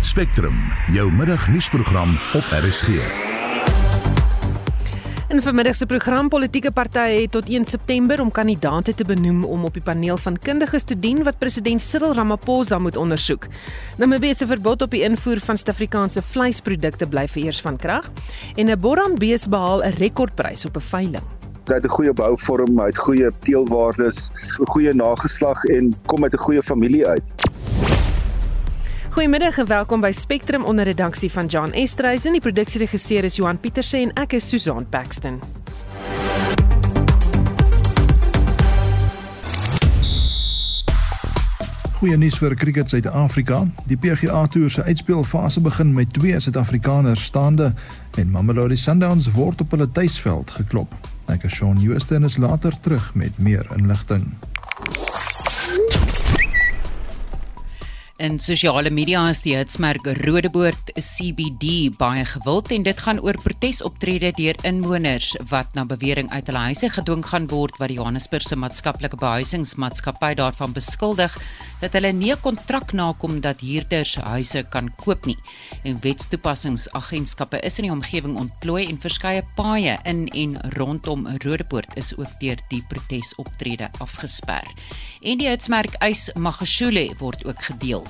Spectrum, jou middagnuusprogram op RSG. In vermiddag se program politieke partye het tot 1 September om kandidaate te benoem om op die paneel van kundiges te dien wat president Cyril Ramaphosa moet ondersoek. Namibië se verbod op die invoer van Suid-Afrikaanse vleisprodukte bly vereers van krag en 'n Boran-bees behaal 'n rekordprys op 'n veiling. Hy het 'n goeie bouvorm, hy het goeie teelwaardes, 'n goeie nageslag en kom uit 'n goeie familie uit. Goeiemiddag en welkom by Spectrum onder redaksie van John Estreisen. Die produksieregisseur is Johan Pieterse en ek is Susan Paxton. Goeie nuus vir cricket Suid-Afrika. Die PGA Tour se uitspelfase begin met twee Suid-Afrikaners staande en Mamelodi Sundowns word op hulle tuisveld geklop. Ek is Shaun Houston is later terug met meer inligting. In sosiale media is die hitsmerk Rodeboort CBD baie gewild en dit gaan oor protesoptredes deur inwoners wat na bewering uit hulle huise gedwing gaan word wat die Johannesburgse maatskaplike behuisingsmaatskappy daarvan beskuldig dat hulle nie 'n kontrak nakom dat huurders huise kan koop nie. En wetstoepassingsagentskappe is in die omgewing ontplooi en verskeie paaie in en rondom Rodeboort is ook deur die protesoptrede afgesper. En die hitsmerk Ys Magashule word ook gedeel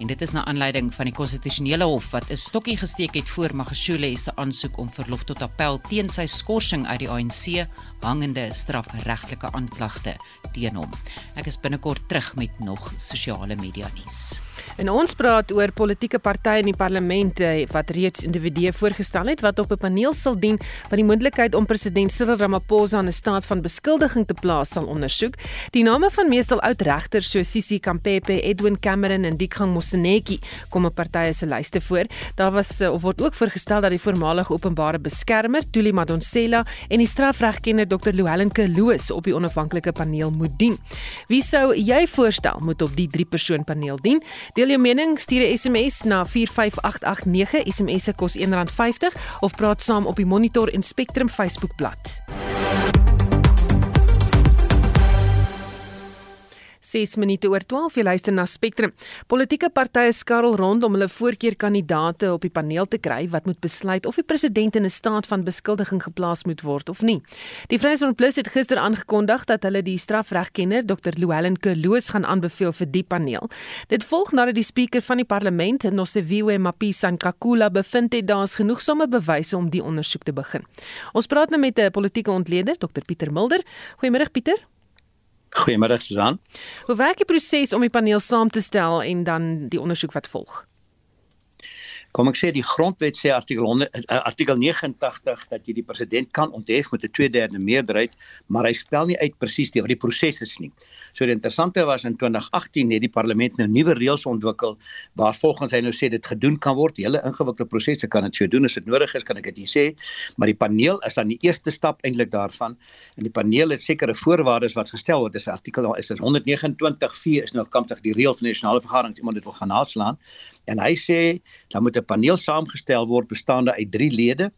en dit is na aanleiding van die konstitusionele hof wat 'n stokkie gesteek het voor Magashule se aansoek om verlof tot appel teen sy skorsing uit die ANC hangende strafregtelike aanklagte teen hom. Ek is binnekort terug met nog sosiale media nuus. En ons praat oor politieke partye in die parlement wat reeds individue voorgestel het wat op 'n paneel sal dien wat die moontlikheid om president Cyril Ramaphosa in 'n staat van beskuldiging te plaas sal ondersoek. Die name van meestal oud regters soos Sisi Kampepe, Edwin Cameron en Dikgang Mosenetjie kom op partye se lyste voor. Daar was of word ook voorgestel dat die voormalige openbare beskermer, Tuli Madonsela en die strafregkenner Dr. Louwelen Kloos op die onafhanklike paneel moet dien. Wie sou jy voorstel moet op die drie persoon paneel dien? Deel jou mening, stuur 'n SMS na 45889. SMS se kos R1.50 of praat saam op die Monitor en Spectrum Facebookblad. 6 minute oor 12 jy luister na Spectrum. Politieke partye skarrel rond om hulle voorkeurkandidaate op die paneel te kry wat moet besluit of die president in 'n staat van beskuldiging geplaas moet word of nie. Die Vryheidsfront Plus het gister aangekondig dat hulle die strafregkenner Dr. Louwelen Kloos gaan aanbeveel vir die paneel. Dit volg nadat die spreker van die parlement, Nosiviwe Mapisa Nkakula, bevind het daar's genoegsame bewyse om die ondersoek te begin. Ons praat nou met 'n politieke ontleder, Dr. Pieter Mulder. Goeiemôre Pieter. Goeiemôre Susan. Hoe werk die proses om die paneel saam te stel en dan die ondersoek wat volg? Kom ek sê die grondwet sê artikel 100 uh, eh, artikel 89 dat jy die president kan onthef met 'n 2/3 meerderheid, maar hy spel nie uit presies die wat die proses is nie. So die interessante was in 2018 het die parlement nou nuwe reëls ontwikkel waar volgens hy nou sê dit gedoen kan word. Hele ingewikkelde prosesse kan dit so doen as dit nodig is, kan ek dit nie sê, maar die paneel is dan die eerste stap eintlik daarvan. En die paneel het sekere voorwaardes wat gestel word. Dis artikel is 129 is nou kamptig die reël van die nasionale vergadering iemand dit wil gaan naatslaan. En hy sê dan moet 'n paneel saamgestel word bestaande uit 3 lede.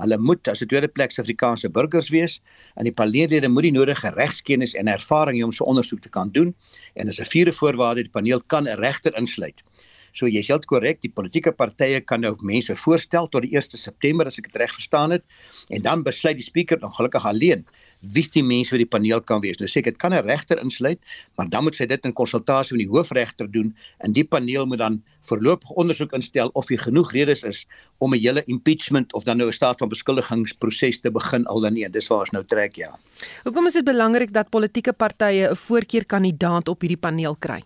Hulle moet as 'n tweede plek Suid-Afrikaanse burgers wees en die paneellede moet die nodige regskennis en ervaring hê om so ondersoek te kan doen en as 'n vierde voorwaarde die paneel kan 'n regter insluit. So jy is heeltemal korrek, die politieke partye kan nou mense voorstel tot die 1 September as ek dit reg verstaan het en dan besluit die spreker dan gelukkig alleen wie die mense vir die paneel kan wees. Nou sê ek dit kan 'n regter insluit, maar dan moet sy dit in konsultasie met die hoofregter doen en die paneel moet dan voorlopig ondersoek instel of hier genoeg redes is om 'n hele impeachment of dan nou 'n staat van beskuldigingsproses te begin al dan nie. Dis waar ons nou trek ja. Hoekom is dit belangrik dat politieke partye 'n voorkeurkandidaat op hierdie paneel kry?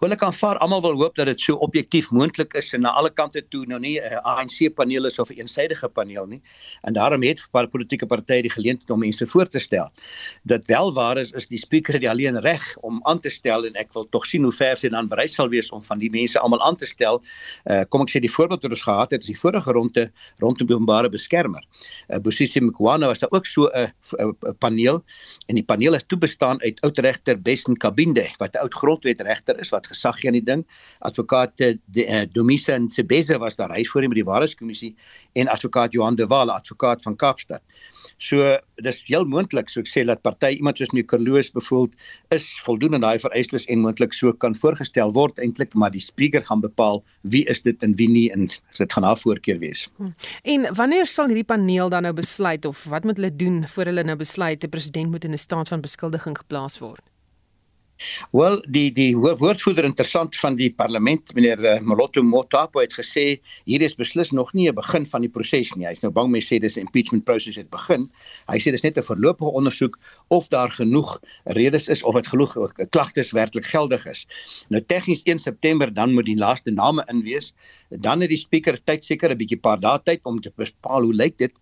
Hulle kan vaar almal wil hoop dat dit so objektief moontlik is en na alle kante toe nou nie 'n ANC paneel is of 'n eensidedige paneel nie. En daarom het vir politieke partye die geleentheid om mense voor te stel. Dit wel waar is is die spreker die alleen reg om aan te stel en ek wil tog sien hoe ver sy dan bereid sal wees om van die mense almal aan te stel. Uh, kom ek sê die voorbeeld wat ons gehad het is die vorige ronde rondom openbare beskermer. Uh, Bosisi Mkwana was daar ook so 'n paneel en die paneel het toe bestaan uit oud regter Bessen Kabinde wat 'n oud grondwet regter is wat gesag gee aan die ding. Advokaat uh, Domisa Nsebeze was daar hy voor hom by die Waarheidskommissie en advokaat Johan de Waal, advokaat van Kaapstad. So dis heel moontlik so ek sê dat party iemand soos Nicolos bevoeld is voldoen aan daai vereistes en moontlik so kan voorgestel word eintlik maar die spreker gaan bepaal wie is dit en wie nie en dit gaan haar voorkeur wees. Hm. En wanneer sal hierdie paneel dan nou besluit of wat moet hulle doen voor hulle nou besluit 'n president moet in 'n staat van beskuldiging geplaas word? Wel die die woordvoerder interessant van die parlement meneer uh, Moloto Motapo het gesê hier is beslis nog nie 'n begin van die proses nie. Hy's nou bang mense sê dis impeachment proses het begin. Hy sê dis net 'n voorlopige ondersoek of daar genoeg redes is of dit genoeg eh, klagtes werklik geldig is. Nou tegnies 1 September dan moet die laaste name in wees. Dan het die spreker tyd seker 'n bietjie paar dae tyd om te bepaal hoe lyk dit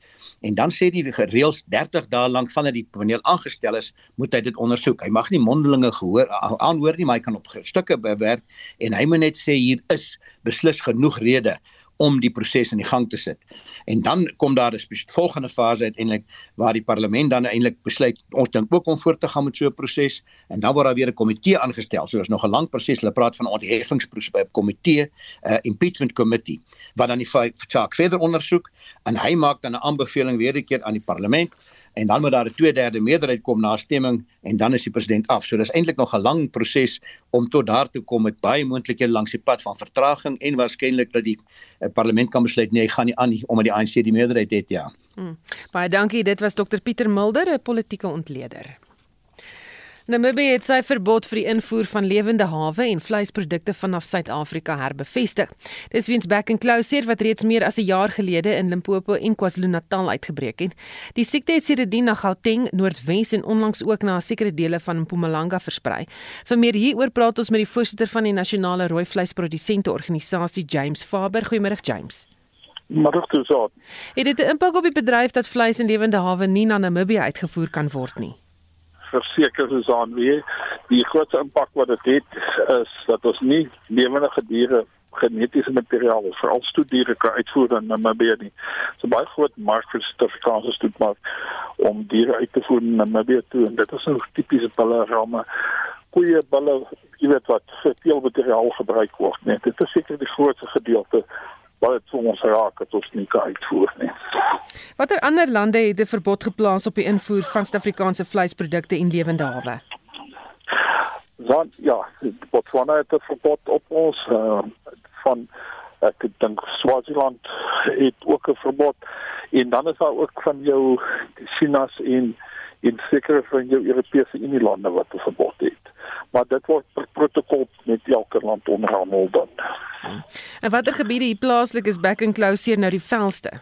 en dan sê die gereëls 30 dae lank vandat die paneel aangestel is, moet hy dit ondersoek. Hy mag nie mondelinge gehoor aanhoor nie, maar hy kan op stukke bewerk en hy moet net sê hier is beslis genoeg rede om die proses in die gang te sit. En dan kom daar 'n volgende fase uiteindelik waar die parlement dan eintlik besluit ons dink ook om voort te gaan met so 'n proses en dan word daar weer 'n komitee aangestel. So is nog 'n lang proses. Hulle praat van 'n ontheffingskomitee, 'n uh, impeachment committee wat dan die saak verder ondersoek en hy maak dan 'n aanbeveling weer 'n keer aan die parlement en dan moet daar 'n 2/3 meerderheid kom na stemming en dan is die president af. So dis eintlik nog 'n lang proses om tot daar toe kom met baie moontlikhede langs die pad van vertraging en waarskynlik dat die uh, parlement kan besluit nee, hy gaan nie aan nie omdat die ANC die meerderheid het ja. Hmm. Baie dankie. Dit was Dr Pieter Mulder, 'n politieke ontleder. Namibië het sy verbod vir die invoer van lewende hawe en vleisprodukte vanaf Suid-Afrika herbevestig. Dis weens back and closure wat reeds meer as 'n jaar gelede in Limpopo en KwaZulu-Natal uitgebreek het. Die siekte het sedertdien na Gauteng, Noordwes en onlangs ook na sekere dele van Mpumalanga versprei. Vir meer hieroor praat ons met die voorsitter van die Nasionale Rooi Vleisprodusente Organisasie, James Faber. Goeiemôre James. Maar dit is so. Het dit 'n impak op die bedryf dat vleis en lewende hawe nie na Namibië uitgevoer kan word nie? Verseker is aan wie die grootste impak wat dit het, het is dat ons nie lewende diere genetiese materiaal vir al stoediere kan uitvoer in Namibië nie. So baie groot mark vir Suid-Afrikaanse stoetmark om diere uit te voer in Namibië toe en dit is nou tipiese bulle ramme koeie bulle jy weet wat vir teelmateriaal gebruik word net. Dit is seker die grootste gedeelte wat dit vir ons raak dat ons nie kan uitvoer nie. Watter ander lande het 'n verbod geplaas op die invoer van Suid-Afrikaanse vleisprodukte en lewende hawe? Dan ja, Botswana het 'n verbod op ons uh, van ek dink Swaziland het ook 'n verbod en dan is daar ook van jou Chinas en in sekere van jou Europese Unie lande wat 'n verbod het. Maar dit word per protokol met elke land onderhandel dan. En watter gebiede hier plaaslik is back and close nou die velste?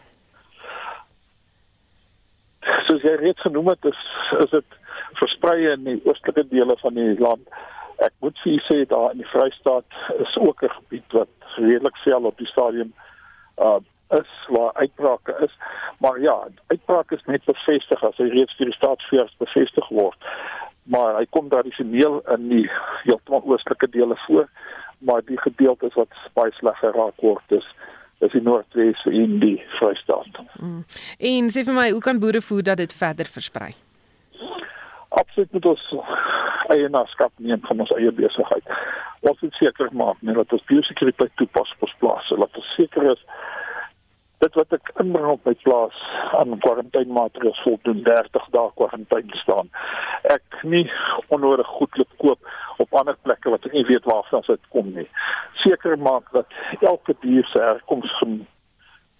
Soos jy reeds genoem het, is is dit versprei in die oostelike dele van die land. Ek moet vir sê daar in die Vrystaat is ook 'n gebied wat redelik veel op die stadium uh is waar uitbrake is. Maar ja, uitbrake is net bevestig as hy reeds deur die staatsveers bevestig word. Maar hy kom tradisioneel in die heeltemal oostelike dele voor, maar die gedeeltes wat baie sleg geraak word is is die Noordwes en die Vrystaat. Mm. En sê vir my, hoe kan boere voer dat dit verder versprei? Absoluut met ons eienaarskap neem van ons eie besigheid. Ons moet seker maak net dat ons biosekuriteit toepas op ons plase, dat ons seker is dit wat ek inbring op my plaas aan kwarantainemaatrels voldoen 30 dae kwarantaine staan. Ek nie onnodig goed koop op ander plekke wat ek nie weet waarvan dit kom nie. Seker maak dat elke dier se herkoms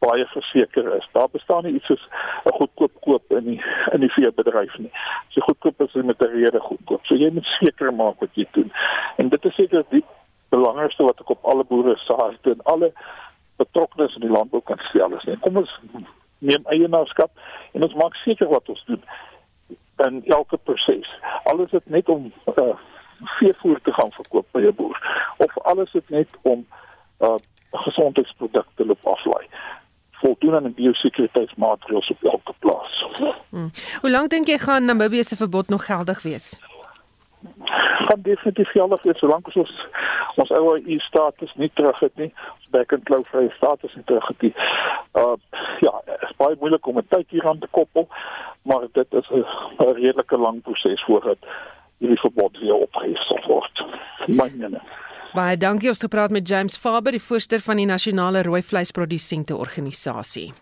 baie verseker is. Daar bestaan nie iets soos 'n goedkoop koop in die in die veebedryf nie. So goedkoop is met 'n rede goedkoop. So jy moet seker maak wat jy doen. En dit is seker die belangrikste wat ek op alle boere se hart en alle betrokkenes in die landbou kan stel is nie. Kom ons neem eienaarskap en ons maak seker wat ons doen in elke proses. Alles is net om uh, veevoer te gaan verkoop by 'n boer of alles is net om uh, gesondheidsprodukte loop aflaai voldoen aan die biosekuriteitsmaatreëls op elke plaas. Hmm. Hoe lank dink jy gaan Namibië se verbod nog geldig wees? Gaan definitief geldig wees solank ons ons ou EU status nie terug het nie. Ons back and close vrye status nie terug het nie. Uh ja, is baie moeilik om 'n tyd hieraan te koppel, maar dit is 'n redelike lang proses voordat hierdie verbod weer opgehef sal word. My mening. Baie dankie ons het gepraat met James Faber, die voorsteur van die Nasionale Rooi Vleisprodusente Organisasie.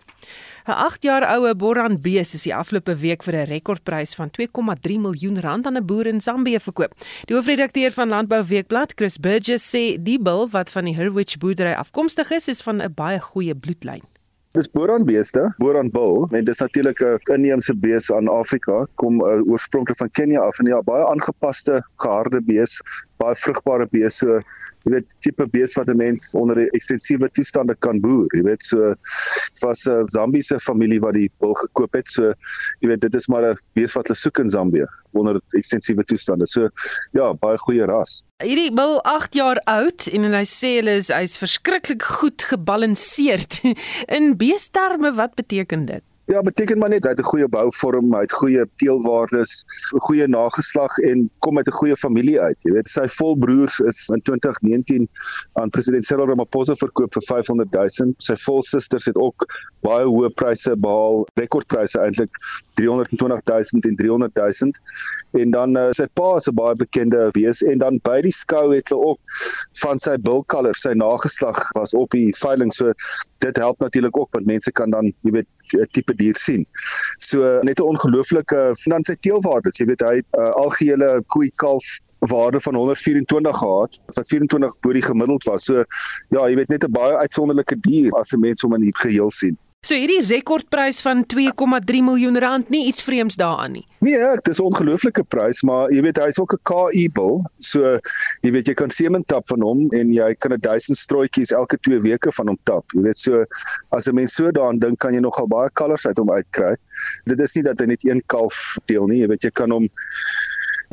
'n 8 jaar oue Boran bees is die afgelope week vir 'n rekordprys van 2,3 miljoen rand aan 'n boer in Zambië verkoop. Die hoofredakteur van Landbou Weekblad, Chris Burgess, sê die bil wat van die Hurwich boerdery afkomstig is, is van 'n baie goeie bloedlyn. Dis boeranbeeste, boeranbul en dis natuurlik 'n inheemse bees aan Afrika, kom uh, oorspronklik van Kenia af en ja, baie aangepaste geharde bees, baie vrugbare bees, so jy weet tipe bees wat 'n mens onder ekstensiewe toestande kan boer, jy weet so dit was 'n Zambiese familie wat die bul gekoop het, so jy weet dit is maar 'n bees wat hulle soek in Zambië onder ekstensiewe toestande. So ja, baie goeie ras. Hierdie bil 8 jaar oud en hy sê hulle is hy's verskriklik goed gebalanseerd. In beesterme wat beteken dit? Ja, beteken maar net hy het 'n goeie bouvorm, hy het goeie teelwaardes, 'n goeie nageslag en kom uit 'n goeie familie uit. Jy weet, sy volbroers is in 2019 aan president Cyril Ramaphosa verkoop vir 500 000. Sy volsusters het ook baie hoë pryse behaal, rekordpryse eintlik 320 000 en 300 000. En dan uh, sy pa is 'n baie bekende wees en dan by die skou het hulle ook van sy bulkalver, sy nageslag was op die veiling. So dit help natuurlik ook want mense kan dan, jy weet, tipe dier sien. So net 'n ongelooflike dan sy teelwaardes, jy weet hy het uh, algehele koei kalf waarde van 124 gehad wat 24 bo die gemiddeld was. So ja, jy weet net 'n baie uitsonderlike dier as 'n mens hom in die geheel sien. So hierdie rekordprys van 2,3 miljoen rand nie iets vreemds daaraan nie. Nee, dit is 'n ongelooflike prys, maar jy weet hy's ook 'n KI bil. So jy weet jy kan semen tap van hom en jy kan 'n 1000 strooitjies elke 2 weke van hom tap. Jy weet so as 'n mens so daaraan dink kan jy nogal baie kalvers uit hom uitkry. Dit is nie dat hy net een kalf deel nie, jy weet jy kan hom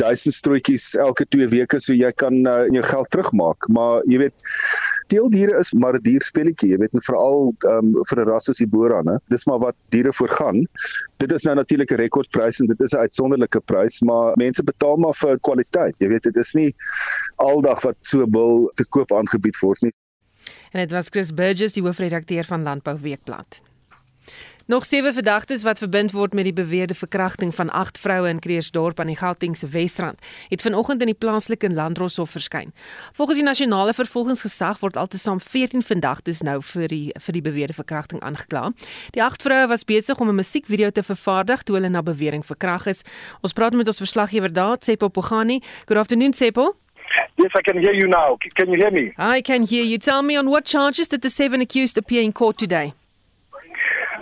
duisend strootjies elke 2 weke so jy kan uh, jou geld terugmaak. Maar jy weet teeldiere is maar 'n dierspeletjie jy weet veral um, vir 'n ras soos die boerane dis maar wat diere voorgaan. Dit is nou natuurlik 'n rekordprys en dit is 'n uitsonderlike prys maar mense betaal maar vir kwaliteit. Jy weet dit is nie aldag wat so bil te koop aangebied word nie. En dit was Chris Burgess die hoofredakteur van Landbou Weekblad Nog sewe verdagtes wat verbind word met die beweerde verkrachting van 8 vroue in Kreersdorp aan die Gautengse Wesrand, het vanoggend in die plaaslike landroshof verskyn. Volgens die nasionale vervolgingsgesag word altesaam 14 verdagtes nou vir die vir die beweerde verkrachting aangekla. Die 8 vroue was besig om 'n musiekvideo te vervaardig toe hulle na bewering verkragt is. Ons praat met ons verslaggewer daar, Tsepo Pogani. Good afternoon, Tsepo. Yes, I can hear you now. Can you hear me? I can hear you. Tell me on what charges did the seven accused appear in court today?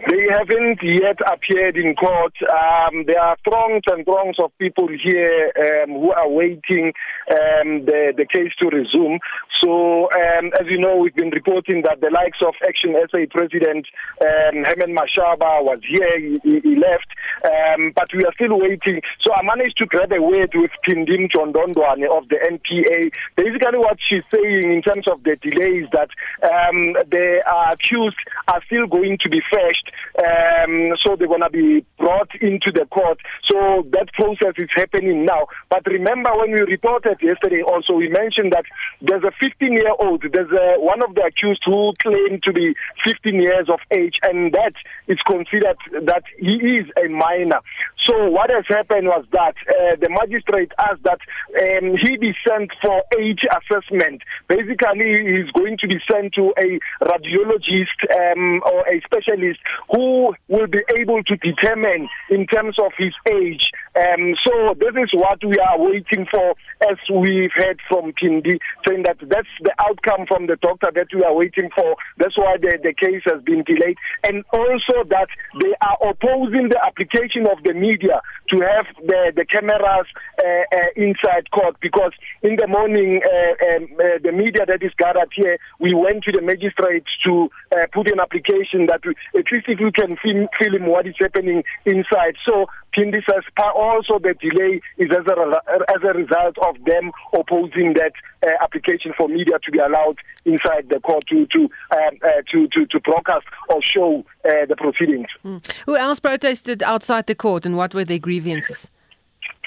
They haven't yet appeared in court. Um, there are throngs and throngs of people here um, who are waiting um, the, the case to resume. So, um, as you know, we've been reporting that the likes of Action SA President um, Herman Mashaba was here, he, he left, um, but we are still waiting. So, I managed to grab a word with Tindim Chondondwane of the NPA. Basically, what she's saying in terms of the delay is that um, the uh, accused are still going to be fetched um, so they're going to be brought into the court. So that process is happening now. But remember, when we reported yesterday, also we mentioned that there's a 15-year-old. There's a, one of the accused who claimed to be 15 years of age, and that is considered that he is a minor. So what has happened was that uh, the magistrate asked that um, he be sent for age assessment. Basically, he's going to be sent to a radiologist um, or a specialist who will be able to determine in terms of his age. Um, so this is what we are waiting for, as we've heard from Pindi, saying that that's the outcome from the doctor that we are waiting for. That's why the, the case has been delayed. And also that they are opposing the application of the media to have the, the cameras uh, uh, inside court because in the morning, uh, um, uh, the media that is gathered here, we went to the magistrate to uh, put an application that we, at least if we can film, film what is happening inside. So Pindi says also the delay is as a, as a result of them opposing that uh, application for media to be allowed inside the court to to um, uh, to, to to broadcast or show uh, the proceedings. Mm. Who else protested outside the court, and what were their grievances?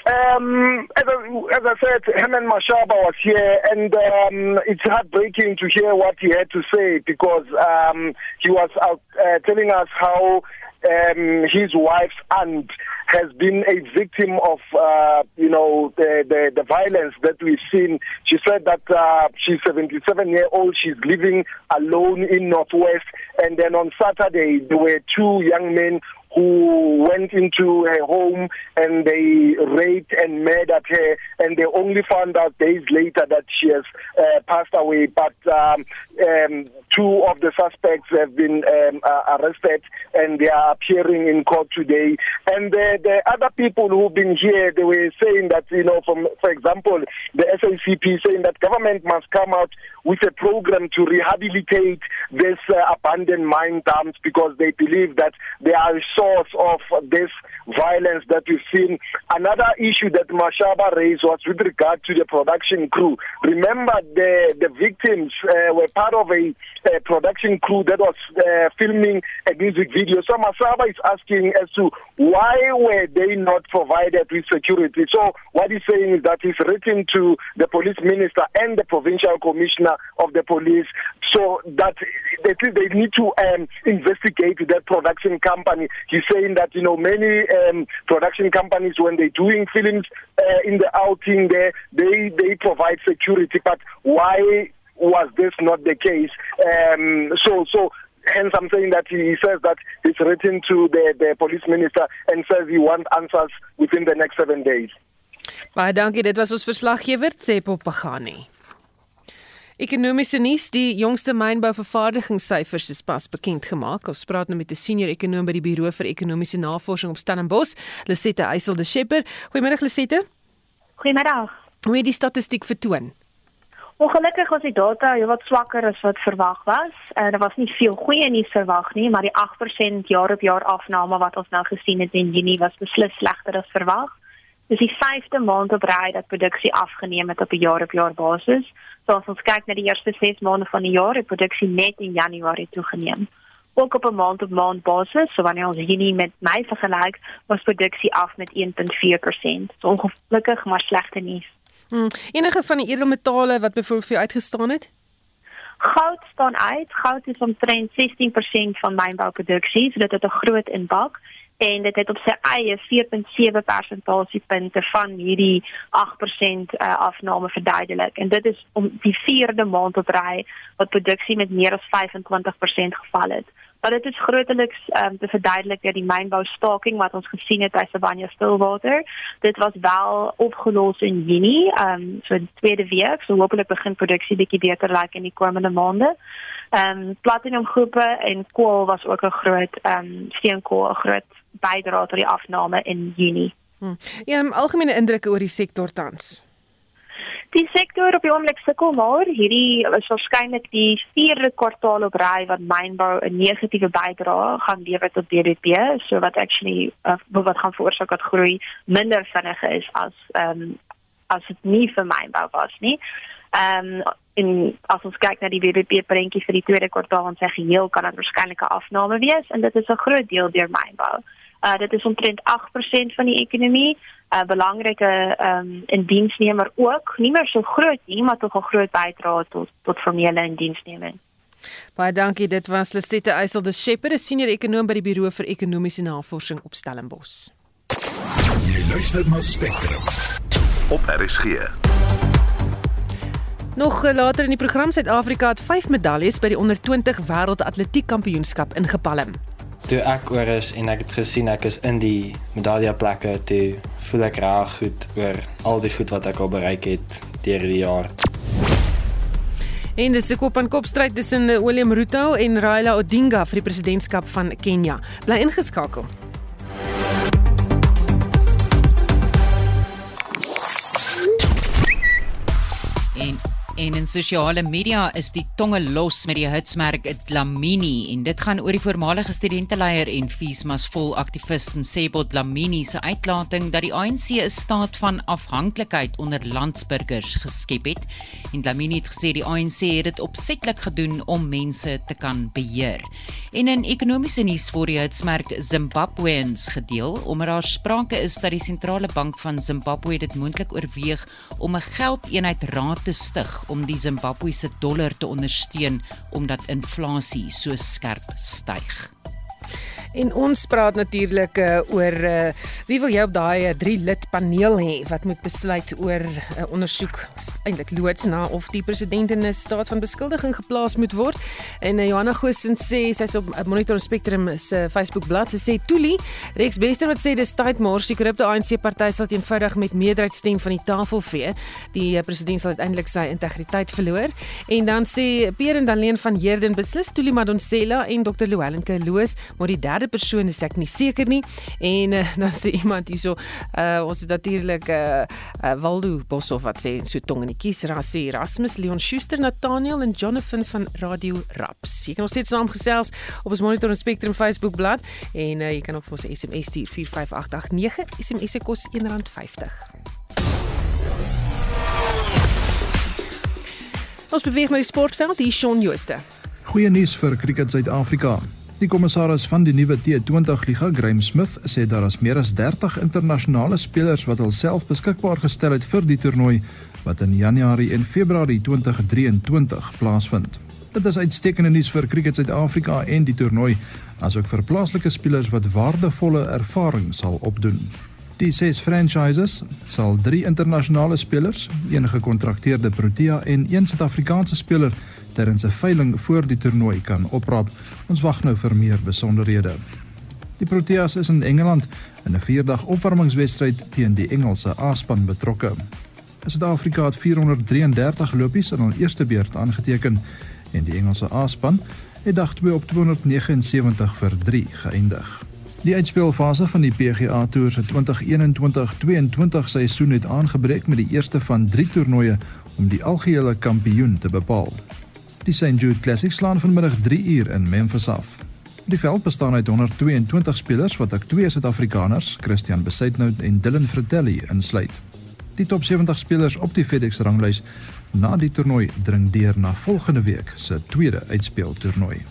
Um, as, I, as I said, Herman Mashaba was here, and um, it's heartbreaking to hear what he had to say because um, he was out, uh, telling us how um, his wife's aunt has been a victim of, uh, you know, the, the, the violence that we've seen. She said that uh, she's 77 year old. She's living alone in Northwest. And then on Saturday, there were two young men who went into her home and they raped and murdered her. And they only found out days later that she has uh, passed away. But um, um, two of the suspects have been um, uh, arrested and they are appearing in court today. And the, the other people who've been here they were saying that you know from for example the SACP saying that government must come out with a program to rehabilitate these uh, abandoned mine dumps because they believe that they are of this violence that we've seen. Another issue that Mashaba raised was with regard to the production crew. Remember, the, the victims uh, were part of a, a production crew that was uh, filming a music video. So Mashaba is asking as to why were they not provided with security. So what he's saying is that he's written to the police minister and the provincial commissioner of the police so that they, they need to um, investigate that production company. He's saying that you know many um, production companies when they're doing films uh, in the outing there they they provide security, but why was this not the case? Um, so so hence I'm saying that he says that he's written to the, the police minister and says he wants answers within the next seven days. Baie dankie, dit was ons verslaggewer Tsepo Pagani. Ekonomiese nuus: Die jongste mynbouvervaardigingssyfers is pas bekend gemaak. Ons praat nou met 'n senior ekonom by die Buro vir Ekonomiese Navorsing op Stellenbosch, Lisette Eysel de Schepper. Goeiemôre Lisette. Goeiemiddag. Hoe het die statistiek vertoon? Ongelukkig was die data heelwat swakker as wat verwag was. Uh, daar was nie veel goeie nuus verwag nie, maar die 8% jaar-op-jaar afname wat ons nou gesien het in Junie was beslis slegter as verwag. Dis die 5de maand op ry dat produksie afgeneem het op 'n jaar-op-jaar basis. So as ons kyk na die eerste 6 maande van die jaar, het produksie net in Januarie toegeneem. Ook op 'n maand-op-maand basis, so wanneer ons Junie met Mei vergelyk, was produksie af met 1.4%. So ongelukkig maar slegte nuus. Hmm. Enige van die edelmetale wat byvoorbeeld vir uitgestaan het? Goud staan uit. Goud is omtrent 16% van mynbouproduksie, so dit het 'n groot impak en dit het op sy eie 4.7 persentasiepunte van hierdie 8% uh, afname verduidelik en dit is om die vierde maand op ry wat produksie met meer as 25% geval het. Maar dit is grootliks um, te verduidelik deur die mynbou staking wat ons gesien het by Savannah Stillwater. Dit was wel opgelos in Junie, ehm um, so tweede week, so hopelik begin produksie bietjie beter lyk like in die komende maande. Ehm um, platinum groepe en kool was ook 'n groot ehm um, steenkool 'n groot bydra tot die afname in Junie. Hmm. Ja, algemene indrukke oor die sektor tans. Die sektor op die oomblik sukkel maar hierdie is waarskynlik die vierde kwartaal op ry wat mynbou 'n negatiewe bydrae gaan lewer tot BBP, so wat actually uh, wat gaan veroorsaak dat groei minder vinnig is as ehm um, as dit nie vir mynbou was nie. Ehm um, en as ons kyk na die BBP prentjie vir die tweede kwartaal en sê geheel kan dit waarskynlik 'n afname wees en dit is 'n groot deel deur mynbou. Uh dit is omtrent 8% van die ekonomie. 'n uh, Belangrike ehm um, indiensnemer ook, nie meer so groot nie, maar tog 'n groot bydrae tot tot formele indiensneming. Baie dankie. Dit was Lisette Eysel de Shepherd, 'n senior ekonom by die Buro vir Ekonomiese Navorsing op Stellenbosch. Jy luister na Spectrum op RSG. Nog later in die program Suid-Afrika het 5 medaljes by die onder 20 wêreld atletiek kampioenskap ingepalm. Toe ek oor is en ek het gesien ek is in die medaljeplekke, toe voel ek reg goed oor al die goed wat ek al bereik het deur die jaar. En dis 'n kop aan kop stryd tussen William Ruto en Raila Odinga vir die presidentskap van Kenia. Bly ingeskakel. En in sosiale media is die tonge los met die hitsmerk Dlamini en dit gaan oor die voormalige studenteleier en Fiesmas vol aktivis Msebo Dlamini se uitlating dat die ANC 'n staat van afhanklikheid onder landsburgers geskep het. En Dlamini het gesê die ANC het dit opsetlik gedoen om mense te kan beheer. En in ekonomiese nuus word die hitsmerk Zimbabweans gedeel omdat daar sprake is dat die sentrale bank van Zimbabwe dit moontlik oorweeg om 'n geldeenheid raad te stig om die Zimbabwese dollar te ondersteun omdat inflasie so skerp styg. En ons praat natuurlik uh, oor uh, wie wil jy op daai 3 uh, lid paneel hê wat moet besluit oor 'n uh, ondersoek eintlik loods na of die president in 'n staat van beskuldiging geplaas moet word. En uh, Johanna Goosen sê sy's op uh, Monitor Spectrum se Facebook bladsy sê Tuli Rex Bester wat sê dis tyd mors die korrupte ANC party sal eenvoudig met meerderheid stem van die tafel vee. Die uh, president sal uiteindelik sy integriteit verloor. En dan sê Pierre en Daleen van Heerden beslis Tuli Madonsela en Dr. Louwelen Kloos, maar die derde persoon is ek nie seker nie. En uh, dan sê iemand hierso, uh, ons het natuurlik uh, uh, Waldo Boshoff wat sê so tong in die kies rasie Erasmus Leon Schuster Nathaniel en Jonathan van Radio Raps. Jy kan ons steeds saamgesels op ons Monitor en Spectrum Facebook bladsy en uh, jy kan ook vir ons SMS stuur 45889 SMS se kos R1.50. Ons beweeg met die sportveld hier Shaun Jooste. Goeie nuus vir Cricket Suid-Afrika. Die kommissaris van die nuwe T20 liga, Graeme Smith, sê daar is meer as 30 internasionale spelers wat hulself beskikbaar gestel het vir die toernooi wat in Januarie en Februarie 2023 plaasvind. Dit is uitstekende nuus vir Cricket Suid-Afrika en die toernooi, asook vir plaaslike spelers wat waardevolle ervaring sal opdoen. Die ses franchises sal 3 internasionale spelers, een gekontrakteerde Protea en een Suid-Afrikaanse speler tydens 'n veiling voor die toernooi kan opraap. Ons wag nou vir meer besonderhede. Die Proteas is in Engeland in 'n 4-dag opwarmingswedstryd teen die Engelse A-span betrokke. Suid-Afrika het 433 lopies in hul eerste beurt aangeteken en die Engelse A-span het dag 2 op 279 vir 3 geëindig. Die uitspelfase van die PGA Tour se 2021-22 seisoen het aangebreek met die eerste van 3 toernooie om die algehele kampioen te bepaal. Die St Jude Classic slaan vanmiddag 3 uur in Memphis af. Die veld bestaan uit 122 spelers wat ook twee Suid-Afrikaners, Christian Besaidnout en Dylan Fratelli insluit. Die top 70 spelers op die FedEx ranglys na die toernooi dring deur na volgende week se tweede uitspeltoernooi.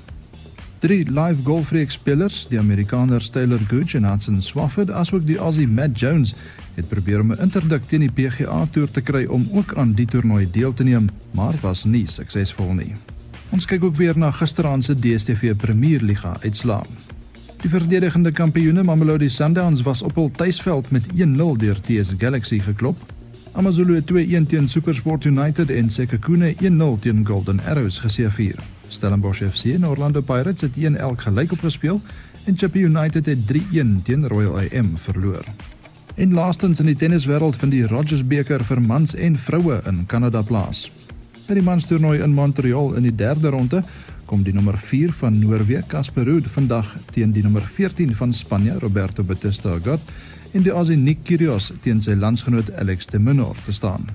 Drie live golfreeks spelers, die Amerikaners Taylor Gooch en Hudson Swafford, asook die Aussie Matt Jones, het probeer om 'n interdik teen die PGA Tour te kry om ook aan die toernooi deel te neem, maar was nie suksesvol nie. Ons kyk ook weer na gisteraand se DStv Premier Liga uitslae. Die verdedigende kampioene Mamelodi Sundowns was op hul tuisveld met 1-0 deur TS Galaxy geklop. AmaZulu het 2-1 teen SuperSport United en Sekhukhune 1-0 teen Golden Arrows geseëvier. Stellenbosch FC en Orlando Pirates het 1-1 gelyk opgespeel en Chippa United het 3-1 teen Royal AM verloor. En laastens in die tenniswêreld vind die Rogers beker vir mans en vroue in Kanada plaas. By die manstoernooi in Montreal in die derde ronde kom die nommer 4 van Noorwe, Casper Ruud, vandag teen die nommer 14 van Spanje, Roberto Bautista Agut, en die Aussie Nick Kyrgios teen sy landsgenoot Alex de Minaur te staan.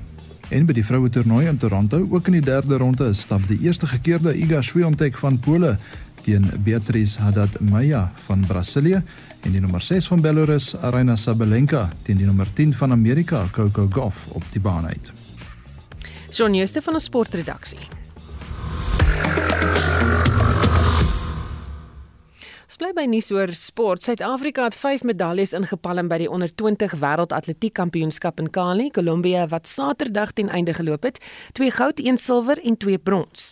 En by die vroue toernooi in Toronto, ook in die derde ronde, stap die eerste gekeerde Iga Swiatek van Pole teen Beatrice Haddad Maia van Brasilië en die nommer 6 van Belarus Aryna Sabalenka teen die nommer 10 van Amerika Coco Gauff op die baan uit. Shaun Jooste van 'n sportredaksie. Ons bly by nuus oor sport. Suid-Afrika het 5 medaljes ingepalm by die onder 20 wêreldatletiek kampioenskap in Cali, Kolumbia wat Saterdag ten einde geloop het. 2 goud, 1 silwer en 2 brons.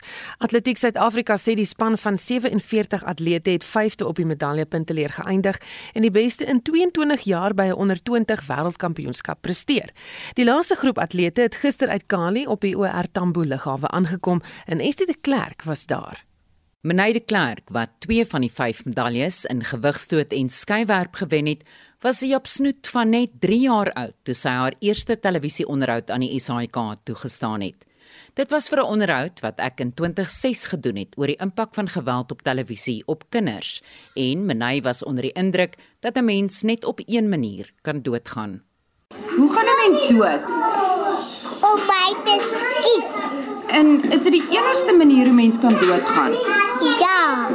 Atletiek Suid-Afrika sê die span van 47 atlete het 5de op die medaljepunteleer geëindig en die beste in 22 jaar by 'n onder 20 wêreldkampioenskap presteer. Die laaste groep atlete het gister uit Cali op die OR Tambo lughawe aangekom en Estie de Klerk was daar. Meneer de Klerk wat 2 van die 5 medaljes in gewigstoot en skywerp gewen het, was sy op snoet van net 3 jaar oud toe sy haar eerste televisieonderhoud aan die SAK toegestaan het. Dit was vir 'n onderhoud wat ek in 2006 gedoen het oor die impak van geweld op televisie op kinders en Meneer was onder die indruk dat 'n mens net op een manier kan doodgaan. Hoe gaan 'n mens dood? Om by te skiet. En is dit die enigste manier hoe mens kan doodgaan? Ja.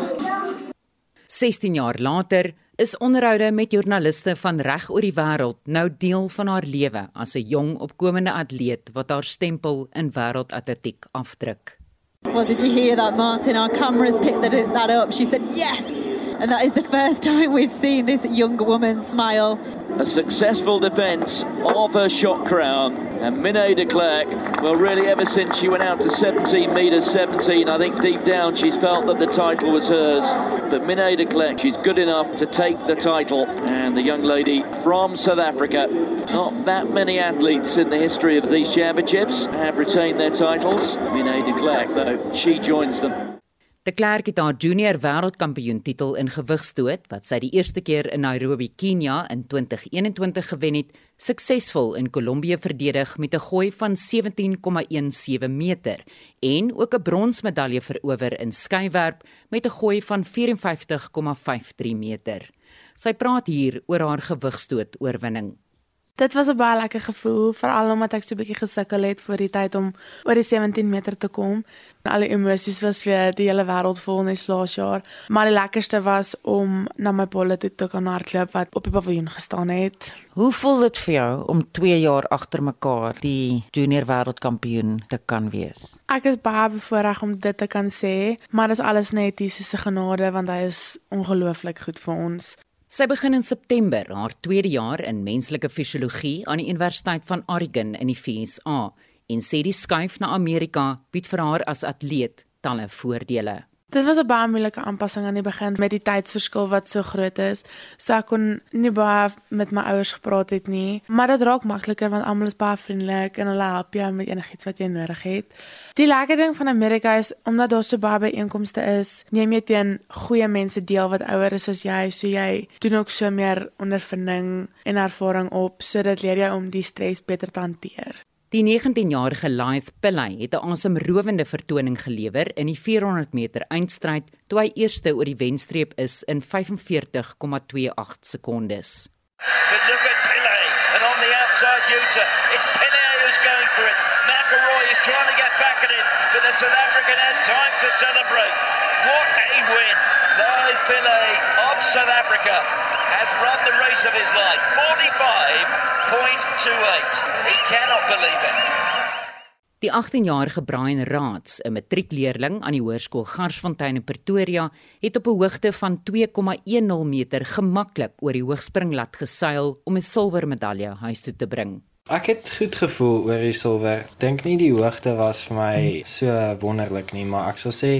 16 jaar later is onderhoude met joernaliste van reg oor die wêreld nou deel van haar lewe as 'n jong opkomende atleet wat haar stempel in wêreldatletiek afdruk. Well, did you hear that, Martin? Our cameras picked that, that up. She said, yes, and that is the first time we've seen this young woman smile. A successful defence of her shot crown, and Minay de Klerk, well, really, ever since she went out to 17 metres 17, I think deep down she's felt that the title was hers. But Minay de Klerk, she's good enough to take the title, and the young lady from South Africa. Not that many athletes in the history of these championships have retained their titles. Minay de Klerk, though, she joins them. De Klerk het haar junior wêreldkampioen titel in gewigstoot wat sy die eerste keer in Nairobi, Kenia in 2021 gewen het, suksesvol in Kolombie verdedig met 'n gooi van 17,17 meter en ook 'n bronsmedalje verower in skywerp met 'n gooi van 54,53 meter. Sy praat hier oor haar gewigstoot oorwinning. Dit was 'n baie lekker gevoel, veral omdat ek so 'n bietjie gesukkel het vir die tyd om oor die 17 meter te kom. Al die emosies was weer die hele wêreld vol nes laas jaar, maar die lekkerste was om na my bolle toe te kan hardloop wat op die paviljoen gestaan het. Hoe voel dit vir jou om 2 jaar agter mekaar die junior wêreldkampioen te kan wees? Ek is baie bevoorreg om dit te kan sê, maar dis alles net Jesus se genade want hy is ongelooflik goed vir ons. Sy begin in September haar tweede jaar in menslike fisiologie aan die Universiteit van Oregon in die VSA en sê die skuif na Amerika bied vir haar as atleet talle voordele. Dit was 'n baie moeilike aanpassing aan die begin met die tydsverskil wat so groot is. So ek kon nie baie met my ouers gepraat het nie, maar dit raak makliker want almal is baie vriendelik en hulle help jou met enigiets wat jy nodig het. Die lekker ding van Amerika is omdat daar so baie byeenkomste is, neem jy teen goeie mense deel wat ouer is as jy, so jy doen ook so meer ondervinding en ervaring op sodat leer jy om die stres beter te hanteer. Die 19-jarige Laith Pillay het 'n asemrowende vertoning gelewer in die 400 meter eindstryd toe hy eerste oor die wenstreep is in 45,28 sekondes. But look at Pillay and on the outside Utah, it's Pillay who's going for it. McElroy is trying to get back at him, but the South African has time to celebrate. What a win! Laith Pillay of South Africa has run the race of his life. 45 He cannot believe it. Die 18-jarige Brian Raats, 'n matriekleerling aan die Hoërskool Garsfontein in Pretoria, het op 'n hoogte van 2,10 meter gemaklik oor die hoogspringlat geseil om 'n silwermedalje huis toe te bring. Ek het goed gevoel oor die silwer. Dink nie die hoogte was vir my so wonderlik nie, maar ek sal sê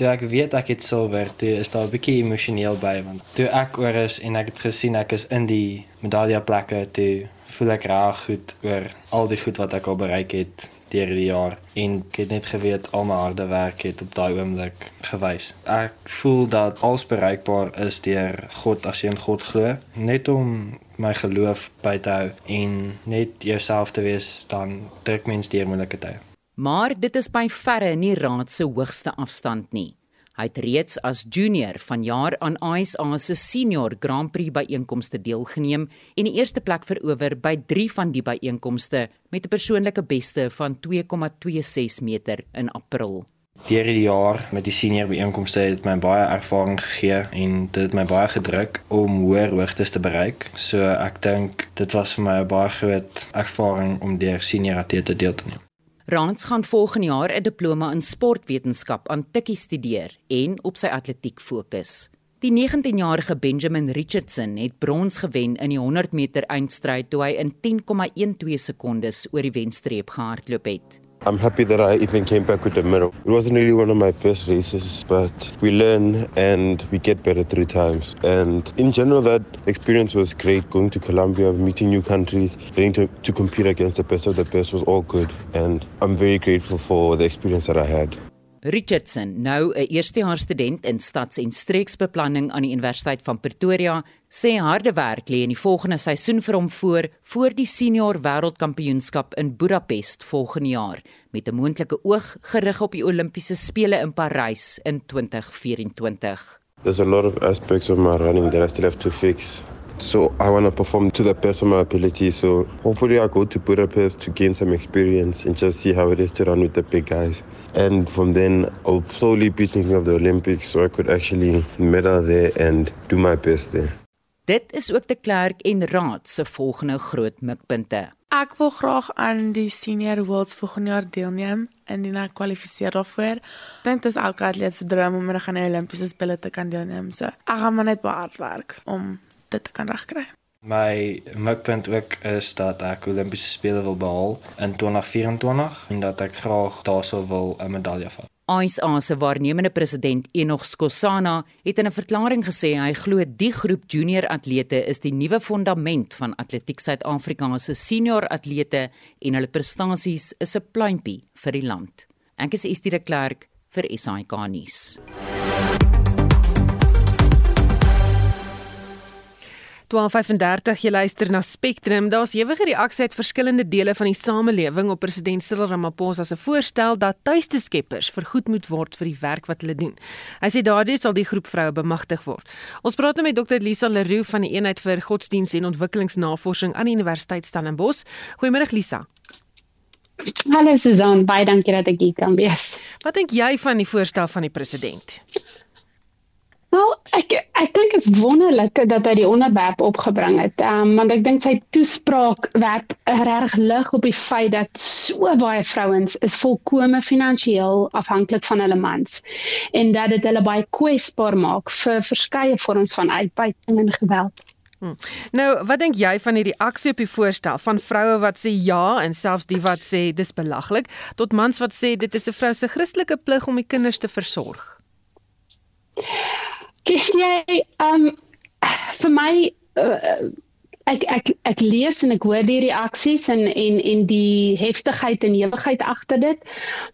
toe ek weet ek het silwer, toe is daar 'n bietjie emosioneel by want toe ek oor is en ek het gesien ek is in die medaljeplekke toe voel ek reg goed oor al die goed wat ek al bereik het deur die jaar en ek het net geweet al my harde werk het op daai oomblik gewys. Ek voel dat alles bereikbaar is deur God as jy in God glo. Net om my geloof by te hou en net jouself te wees dan druk mens deur moeilike tye. Maar dit is by verre nie raad se hoogste afstand nie. Hy het reeds as junior vanjaar aan ISA se senior Grand Prix byeenkomste deelgeneem en die eerste plek verower by 3 van die byeenkomste met 'n persoonlike beste van 2,26 meter in April. Deur die jaar met die senior byeenkomste het my baie ervaring gegee en dit het my baie gedruk om hoër hoogtes te bereik. So ek dink dit was vir my 'n baie groot ervaring om deur senior atlete deel te neem. Rans gaan volgende jaar 'n diploma in sportwetenskap aan Tikkie studeer en op sy atletiek fokus. Die 19-jarige Benjamin Richardson het brons gewen in die 100 meter eindstryd toe hy in 10,12 sekondes oor die wenstreep gehardloop het. I'm happy that I even came back with a medal. It wasn't really one of my best races, but we learn and we get better through times. And in general, that experience was great. Going to Colombia, meeting new countries, getting to, to compete against the best of the best was all good. And I'm very grateful for the experience that I had. Richardson, nou 'n eerstejaars student in stads- en streeksbeplanning aan die Universiteit van Pretoria, sê harde werk lê in die volgende seisoen vir hom voor voor die senior wêreldkampioenskap in Budapest volgende jaar met 'n moontlike oog gerig op die Olimpiese spele in Parys in 2024. There's a lot of aspects of my running that I still have to fix. So I want to perform to the best of my ability. So hopefully I go to Budapest to gain some experience and just see how it is to run with the big guys. And from then I'll slowly be thinking of the Olympics so I could actually medal there and do my best there. Dit is ook de Klerk en Raad se volgende groot mikpunte. Ek wil graag aan die Senior Worlds volgende jaar deelneem indien ek kwalifiseer daarvoor. Ek dink dit is elke atleet se droom om eendag aan die Olimpiese spele te kan deelneem. So ek gaan maar net baie hard werk om dit te kan regkry. My mikpunt ook is dat ek Olimpiese spele wil behaal in 2024 en dat ek graag daarso wil 'n medalje vat. ISA se waarnemende president Enoch Skosana het in 'n verklaring gesê hy glo die groep junior atlete is die nuwe fondament van Atletiek Suid-Afrika se senior atlete en hulle prestasies is 'n pluimpie vir die land. Ek is Estie de Klerk vir SAK nuus. 12:35 jy luister na Spectrum. Daar's ewige reaksie uit verskillende dele van die samelewing op president Cyril Ramaphosa se voorstel dat tuiste skeppers vergoed moet word vir die werk wat hulle doen. Hy sê daardie sal die groep vroue bemagtig word. Ons praat nou met Dr Lisa Leroux van die eenheid vir godsdiens en ontwikkelingsnavorsing aan die Universiteit Stellenbosch. Goeiemôre Lisa. Hallo Susan, baie dankie dat ek hier kan wees. Wat dink jy van die voorstel van die president? Nou, ek ek dink dit is wonderlik dat hy die onderwerp opgebring het. Ehm um, want ek dink sy toespraak werp reg lig op die feit dat so baie vrouens is volkome finansiëel afhanklik van hulle mans en dat dit hulle baie kwesbaar maak vir verskeie vorms van uitbuiting en geweld. Hmm. Nou, wat dink jy van die reaksie op die voorstel van vroue wat sê ja en selfs die wat sê dis belaglik tot mans wat sê dit is 'n vrou se Christelike plig om die kinders te versorg? Kies jy um vir my uh, ek ek ek lees en ek hoor die reaksies en en en die heftigheid en ewigheid agter dit.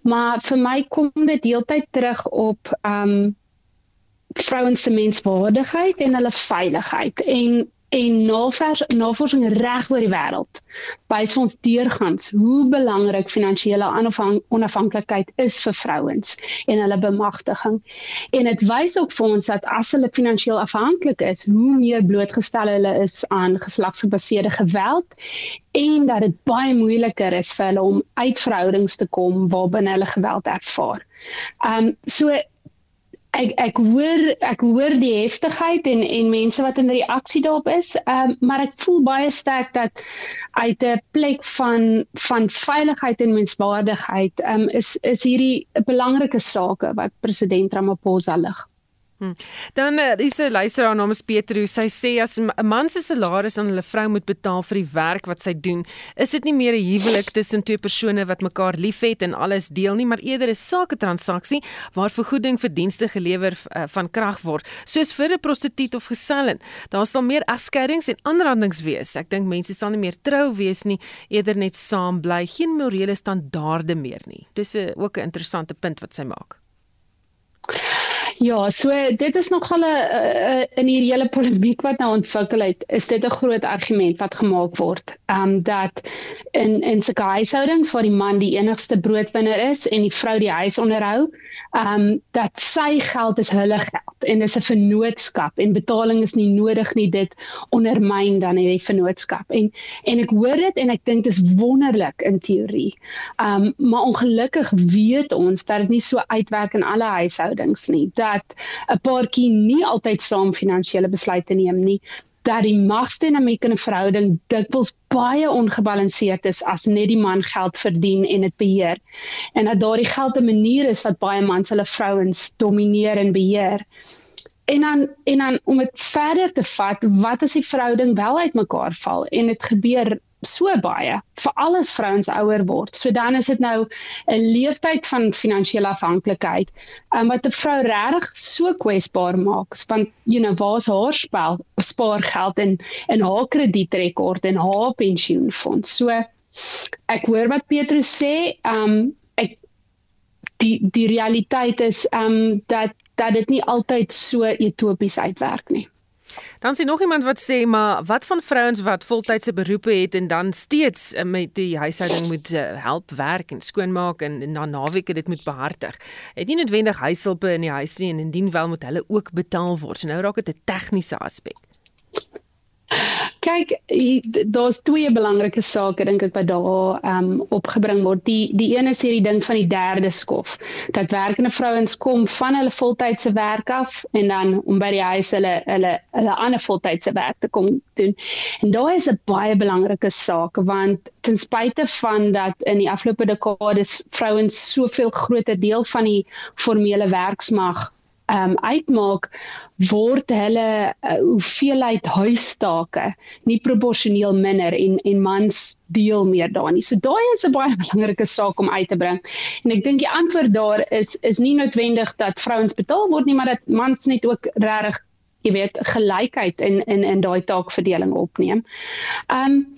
Maar vir my kom dit heeltyd terug op um vrouens se menswaardigheid en hulle veiligheid en en navors, navorsing reg oor die wêreld wys vir ons deurgangs hoe belangrik finansiële onafhanklikheid is vir vrouens en hulle bemagtiging. En dit wys ook vir ons dat as hulle finansiëel afhanklik is, hoe meer blootgestel hulle is aan geslagsgebaseerde geweld en dat dit baie moeiliker is vir hulle om uit verhoudings te kom waarbinne hulle geweld ervaar. Ehm um, so ek ek hoor ek hoor die heftigheid en en mense wat in reaksie daarop is. Um, maar ek voel baie sterk dat uit 'n plek van van veiligheid en menswaardigheid um, is is hierdie 'n belangrike saak wat president Ramaphosa lig. Hmm. Dan uh, dis 'n luisteraar namens Petrus. Sy sê as 'n man se salaris aan hulle vrou moet betaal vir die werk wat sy doen, is dit nie meer 'n huwelik tussen twee persone wat mekaar liefhet en alles deel nie, maar eerder 'n sake transaksie waar vergoeding vir dienste gelewer uh, van krag word, soos vir 'n prostituut of geselin. Daar sal meer egskeidings en aanrandings wees. Ek dink mense sal nie meer trou wees nie, eerder net saam bly, geen morele standaarde meer nie. Dis 'n ook 'n interessante punt wat sy maak. Ja, so dit is nogal 'n in hierdie hele polemiek wat nou ontwikkel het, is dit 'n groot argument wat gemaak word. Ehm um, dat in in sulke huishoudings waar die man die enigste broodwinner is en die vrou die huis onderhou, ehm um, dat sy geld is hulle geld en dis 'n vennootskap en betaling is nie nodig nie, dit ondermyn dan hierdie vennootskap. En en ek hoor dit en ek dink dit is wonderlik in teorie. Ehm um, maar ongelukkig weet ons dat dit nie so uitwerk in alle huishoudings nie. Dat dat 'n paartjie nie altyd saam finansiële besluite neem nie dat die magsdinamiek in 'n verhouding dikwels baie ongebalanseerd is as net die man geld verdien en dit beheer. En dat daardie geld 'n manier is wat baie mans hulle vrouens domineer en beheer. En dan en dan om dit verder te vat wat as die verhouding wel uitmekaar val en dit gebeur so baie vir alles vrouens ouer word. So dan is dit nou 'n leeftyd van finansiële afhanklikheid um, wat 'n vrou regtig so kwesbaar maak want you know waar's haar spel spaargeld en en haar kredietrekord en haar pensioenfonds. So ek hoor wat Petrus sê, um ek die die realiteit is um dat dat dit nie altyd so utopies uitwerk nie. Dan sien nog iemand wat sê maar wat van vrouens wat voltydse beroepe het en dan steeds eh, met die huishouding moet eh, help werk en skoonmaak en na naweke dit moet behartig. Het nie noodwendig huishulpe in die huis nie en indien wel moet hulle ook betaal word. So nou raak dit 'n tegniese aspek. Kyk, daar's twee belangrike sake dink ek wat daar um, opgebring word. Die die een is hierdie ding van die derde skof. Dat werkende vrouens kom van hulle voltydse werk af en dan om by die huis hulle hulle hulle ander voltydse werk te kom doen. En daai is 'n baie belangrike saak want ten spyte van dat in die afgelope dekades vrouens soveel groter deel van die formele werksmag um, uitmaak word hulle uh, hoeveelheid huistake nie proporsioneel minder en en mans deel meer daarin. So daai is 'n baie belangrike saak om uit te bring. En ek dink die antwoord daar is is nie noodwendig dat vrouens betaal word nie, maar dat mans net ook regtig jy weet gelykheid in in in daai taakverdeling opneem. Ehm um,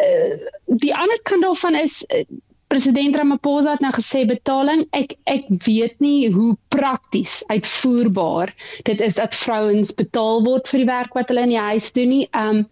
uh, die ander kant daarvan is uh, president Ramaphosa het nou gesê betaling ek ek weet nie hoe prakties uitvoerbaar dit is dat vrouens betaal word vir die werk wat hulle in die huis doen nie. Um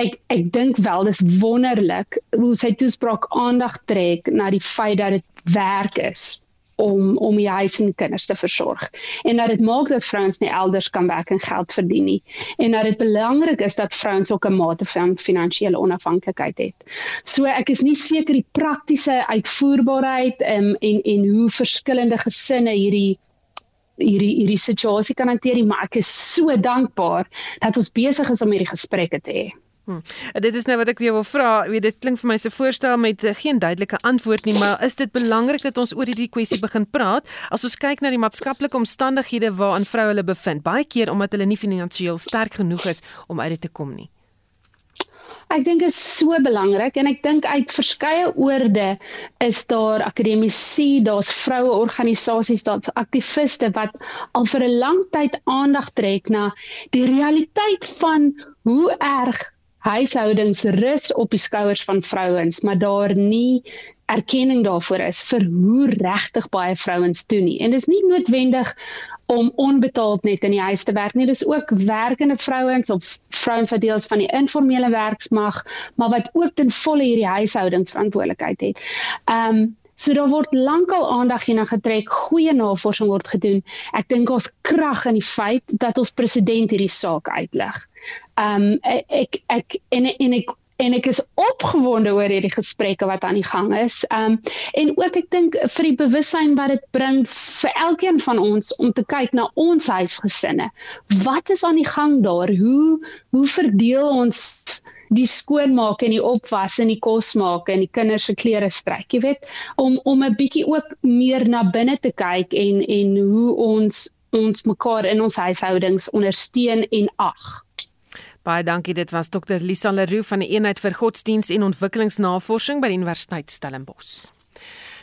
ek ek dink wel dis wonderlik hoe sy toespraak aandag trek na die feit dat dit werk is om om die huis en kinders te versorg en dat dit maak dat vrouens nie elders kan werk en geld verdien nie en dat dit belangrik is dat vrouens ook 'n mate van finansiële onafhanklikheid het. So ek is nie seker die praktiese uitvoerbaarheid um, en en hoe verskillende gesinne hierdie hierdie hierdie situasie kan hanteer, maar ek is so dankbaar dat ons besig is om hierdie gesprekke te hê. Hmm. Dit is nou wat ek weer wil vra. Weet dit klink vir my se voorstel met uh, geen duidelike antwoord nie, maar is dit belangrik dat ons oor hierdie kwessie begin praat as ons kyk na die maatskaplike omstandighede waarin vroue hulle bevind, baie keer omdat hulle nie finansiëel sterk genoeg is om uit dit te kom nie. Ek dink is so belangrik en ek dink uit verskeie oorde is daar akademici, daar's vroue organisasies, daar's aktiviste wat al vir 'n lang tyd aandag trek na die realiteit van hoe erg huishoudings rus op die skouers van vrouens, maar daar nie erkenning daarvoor is vir hoe regtig baie vrouens doen nie. En dis nie noodwendig om onbetaald net in die huis te werk nie. Dis ook werkende vrouens of vrouens wat deel is van die informele werksmag, maar wat ook ten volle hierdie huishouding verantwoordelikheid het. Ehm um, So daar word lankal aandag hierna getrek, goeie navorsing word gedoen. Ek dink ons krag in die feit dat ons president hierdie saak uitlig. Um ek ek en en ek en ek is opgewonde oor hierdie gesprekke wat aan die gang is. Um en ook ek dink vir die bewussyn wat dit bring vir elkeen van ons om te kyk na ons huisgesinne. Wat is aan die gang daar? Hoe hoe verdeel ons die skoonmaak en die opwas en die kos maak en die kinders se klere stryk, jy weet, om om 'n bietjie ook meer na binne te kyk en en hoe ons ons mekaar in ons huishoudings ondersteun en ag. Baie dankie, dit was Dr. Lisa Leroux van die Eenheid vir Godsdiens en Ontwikkelingsnavorsing by die Universiteit Stellenbosch.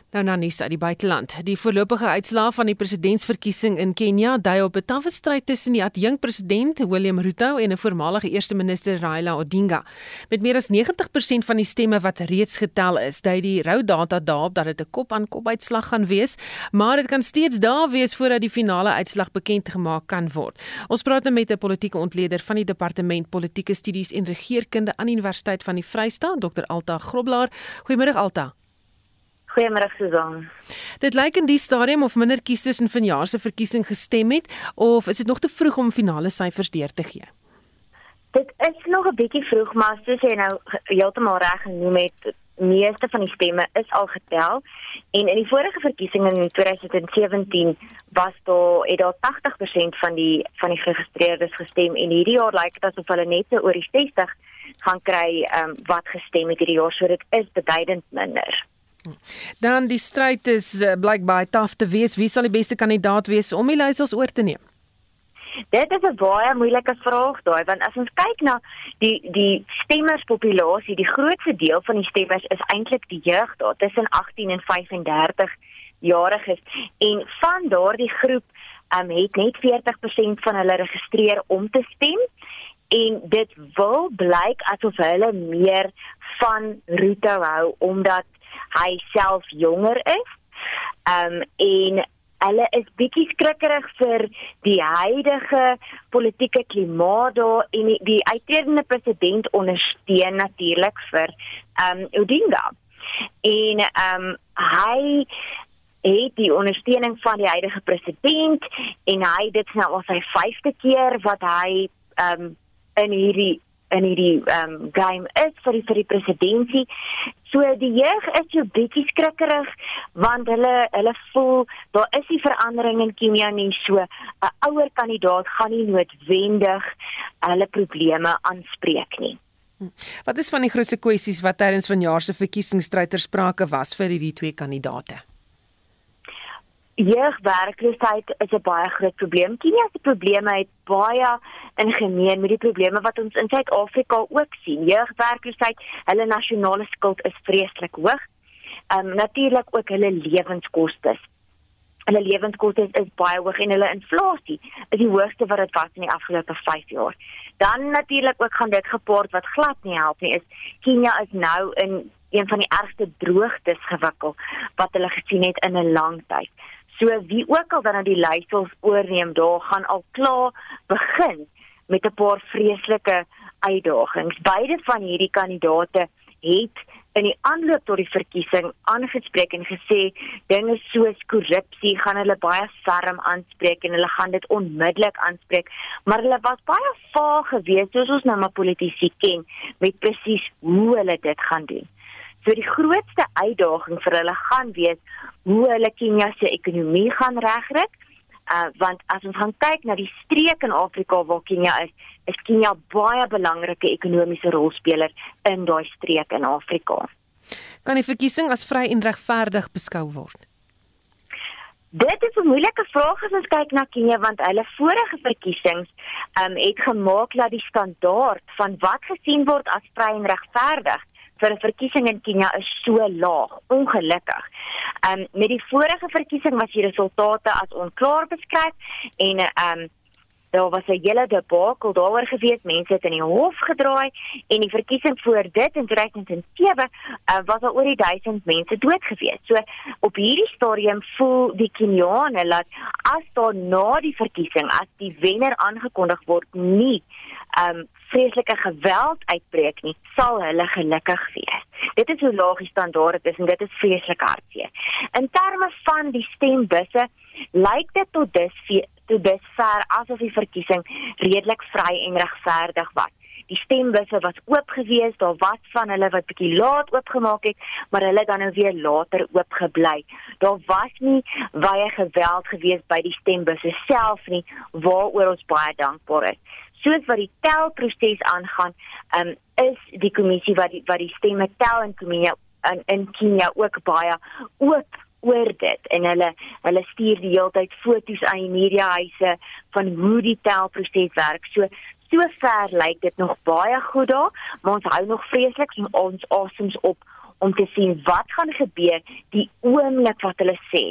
Nou nou nuus uit die buiteland. Die voorlopige uitslae van die presidentsverkiesing in Kenia dui op 'n tawwe stryd tussen die adjunkpresident William Ruto en 'n voormalige eerste minister Raila Odinga. Met meer as 90% van die stemme wat reeds getel is, dui die rou data daarop dat dit 'n kop-aan-kop uitslag gaan wees, maar dit kan steeds daar wees voordat die finale uitslag bekend gemaak kan word. Ons praat nou met 'n politieke ontleder van die Departement Politieke Studies en Regeringskunde aan die Universiteit van die Vrystaat, Dr Alta Groblaar. Goeiemôre Alta. Goeiemôre Susan. Dit lyk in die stadium of minder kiesers in vanjaar se verkiesing gestem het of is dit nog te vroeg om finale syfers deur te gee? Dit is nog 'n bietjie vroeg, maar soos jy nou heeltemal reg genoem het, meeste van die stemme is al getel en in die vorige verkiesing in 2017 was daar het daar 80% van die van die geregistreerdes gestem en hierdie jaar lyk dit asof hulle net so oor die 60 gaan kry um, wat gestem het hierdie jaar, so dit is beduidend minder. Dan die stryd is uh, blyk baie taaf te wees. Wie sal die beste kandidaat wees om die leiersels oor te neem? Dit is 'n baie moeilike vraag daai want as ons kyk na die die stemmerspopulasie, die grootste deel van die stemmers is eintlik die jeug daar tussen 18 en 35 jariges en van daardie groep um, het net 40% van hulle geregistreer om te stem en dit wil blyk asof hulle meer van Ruto hou omdat hy self jonger is. Um en hulle is bietjie skrikkerig vir die huidige politieke klimaat daar en die, die uitredende president ondersteun natuurlik vir um Odinga. En um hy het die ondersteuning van die huidige president en hy dit nou al sy 5de keer wat hy um in hierdie in hierdie ehm um, game is vir die vir die presidentskap. So die jeug is so bietjie skrikkerig want hulle hulle voel daar is die verandering in Kenia nie so 'n ouer kandidaat gaan nie noodwendig hulle probleme aanspreek nie. Wat is van die grootste kwessies wat tydens vanjaar se verkiesingsstryd ter sprake was vir hierdie twee kandidaate? Jeugwerkloosheid is 'n baie groot probleem. Kenia se probleme het baie in gemeen met die probleme wat ons in Suid-Afrika ook sien. Jeugwerkloosheid, hulle nasionale skuld is vreeslik hoog. Ehm um, natuurlik ook hulle lewenskoste. Hulle lewenskoste is, is baie hoog en hulle inflasie is die hoogste wat dit was in die afgelope 5 jaar. Dan natuurlik ook gaan dit gepaard wat glad nie help nie is Kenia is nou in een van die ergste droogtes gewikkel wat hulle gesien het in 'n lang tyd. So wie ook al dan nou die leiersels oorneem, daar gaan al klaar begin met 'n paar vreeslike uitdagings. Beide van hierdie kandidate het in die aanloop tot die verkiesing aangespreek en gesê dinge soos korrupsie gaan hulle baie ferm aanspreek en hulle gaan dit onmiddellik aanspreek maar hulle was baie vaag geweest soos ons nou maar politici ken met presies hoe hulle dit gaan doen. So die grootste uitdaging vir hulle gaan wees hoe hulle Kenia se ekonomie gaan regkry. Uh want as ons gaan kyk na die streek in Afrika waar Kenia is, is Kenia baie belangrike ekonomiese rolspeler in daai streek in Afrika. Kan die verkiesing as vry en regverdig beskou word? Dit is 'n moeilike vraag as ons kyk na Kenia want hulle vorige verkiesings um het gemaak dat die standaard van wat gesien word as vry en regverdig vir 'n verkiesing in Kenia is so laag, ongelukkig. Ehm um, met die vorige verkiesing was die resultate as onklaar beskryf en ehm um, daar was 'n hele debakel daaroor gewees, mense het in die hof gedraai en die verkiesing voor dit in 2007 uh, was daar oor die 1000 mense dood gewees. So op hierdie stadium voel die Keniane dat as daar na die verkiesing as die wenner aangekondig word nie um vreeslike geweld uitbreek nie, sal hulle gelukkig wees. Dit is hoe laag die standaard is en dit is vreeslik hartseer. In terme van die stembusse lyk dit tot dus tot dusver asof die verkiesing redelik vry en regverdig was. Die stembusse was oop gewees, daar was van hulle wat bietjie laat oopgemaak het, maar hulle dan nou weer later oop gebly. Daar was nie baie geweld gewees by die stembusse self nie, waaroor ons baie dankbaar is soos wat die telproses aangaan, um, is die kommissie wat die wat die stemme tel in Kenia in, in Kenia ook baie oop oor dit en hulle hulle stuur die hele tyd foto's aan die mediahuise van hoe die telproses werk. So so ver lyk dit nog baie goed daar, maar ons hou nog vreeslik ons asems op om te sien wat gaan gebeur die oomblik wat hulle sê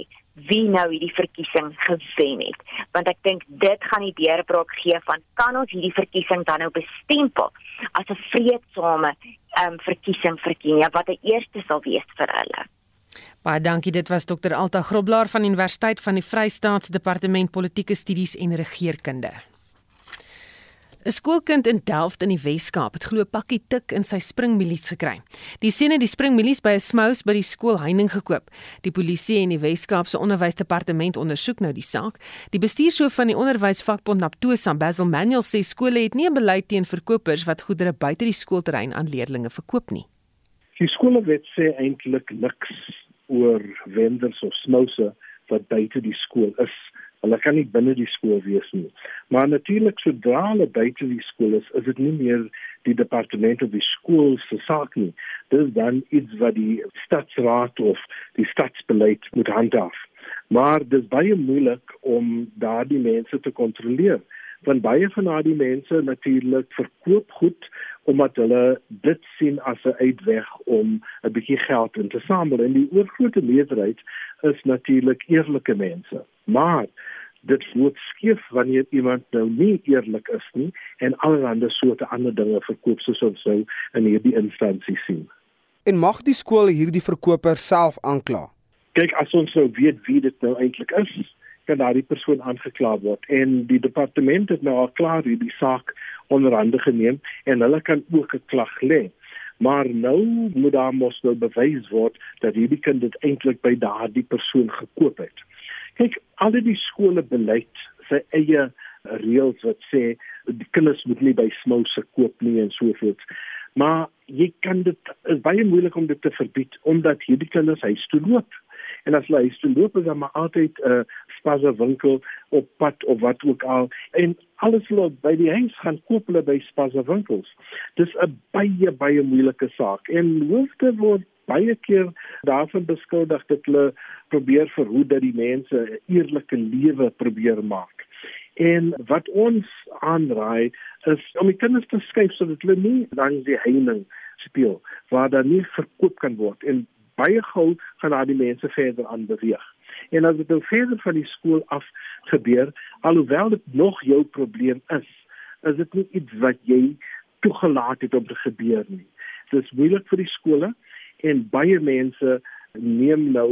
wie nou hierdie verkiesing gewen het want ek dink dit gaan die deurbraak gee van kan ons hierdie verkiesing dan nou bestempel as 'n vredesame um, verkiesing vir Kenia wat die eerste sal wees vir hulle Baie dankie dit was dokter Alta Groblaar van Universiteit van die Vrystaatsdepartement Politieke Studies en Regeringskunde 'n Skoolkind in Delft in die Wes-Kaap het glo pakkie tik in sy springmilies gekry. Die seun het die springmilies by 'n smous by die skool heining gekoop. Die polisie en die Wes-Kaapse Onderwysdepartement ondersoek nou die saak. Die bestuurshoof van die onderwysvakbond Naptosa, Basil Manuel, sê skole het nie 'n beleid teen verkopers wat goedere buite die skoolterrein aan leerders verkoop nie. Die skolewet sê eintlik niks oor vendors of smouse wat buite die skool is Hulle kan nie binne die skool wees nie. Maar natuurlik sodra hulle buite die skool is, is dit nie meer die departement of die skool se saak nie. Dis dan iets wat die stadsraad of die stadsbeleid moet handhaaf. Maar dit is baie moeilik om daardie mense te kontroleer want baie van daardie mense natuurlik verkoop goed omdat hulle dit sien as 'n uitweg om 'n bietjie geld in te samel en die oorgrootste meerderheid is natuurlik eerlike mense maar dit word skief wanneer iemand nou nie eerlik is nie en allerlei soorte ander dinge verkoop soos ons sou in hierdie instansie sien. En mag die skool hierdie verkoper self aankla? Kyk, as ons nou weet wie dit nou eintlik is, kan daardie persoon aangekla word en die departement het nou al klaar hierdie saak onder hande geneem en hulle kan ook 'n klag lê. Maar nou moet daar mos nou bewys word dat hierdie kind dit eintlik by daardie persoon gekoop het kyk al die skole beleid sy eie reëls wat sê die kinders moet nie by smouse koop nie en so voort. Maar jy kan dit is baie moeilik om dit te verbied omdat hierdie kinders huis toe loop. En as hulle huis toe loop, is daar maar altyd 'n uh, spaza winkel op pad of wat ook al en alles loop by die huis gaan koop hulle by spaza winkels. Dis 'n baie baie moeilike saak en hoofde word baie keer daarvan beskuldig dat hulle probeer verhoed dat die mense 'n eerlike lewe probeer maak. En wat ons aanraai is om die kinders te skuif sodat hulle nie langs die heining speel waar daar nie verkoop kan word en baie gou gaan daai mense verder aan beweeg. En as dit nou verder van die skool af gebeur, alhoewel dit nog jou probleem is, is dit nie iets wat jy toegelaat het om te gebeur nie. Dit is moeilik vir die skole en baie mense neem nou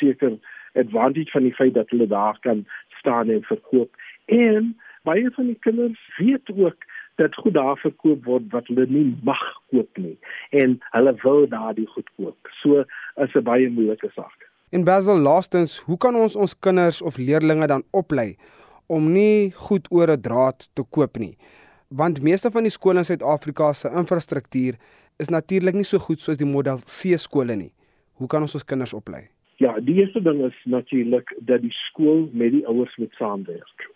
seker advantage van die feit dat hulle daar kan staan en verkoop. En baie van die kinders weet ook dat goed daar verkoop word wat hulle nie mag koop nie en hulle wil daardie goed koop. So is 'n baie moeilike saak. En Basil laastens, hoe kan ons ons kinders of leerdlinge dan oplei om nie goed oor 'n draad te koop nie? Want meeste van die skole in Suid-Afrika se infrastruktuur is natuurlik nie so goed soos die model C skole nie. Hoe kan ons ons kinders oplei? Ja, die eerste ding is natuurlik dat die skool met die ouers moet saamwerk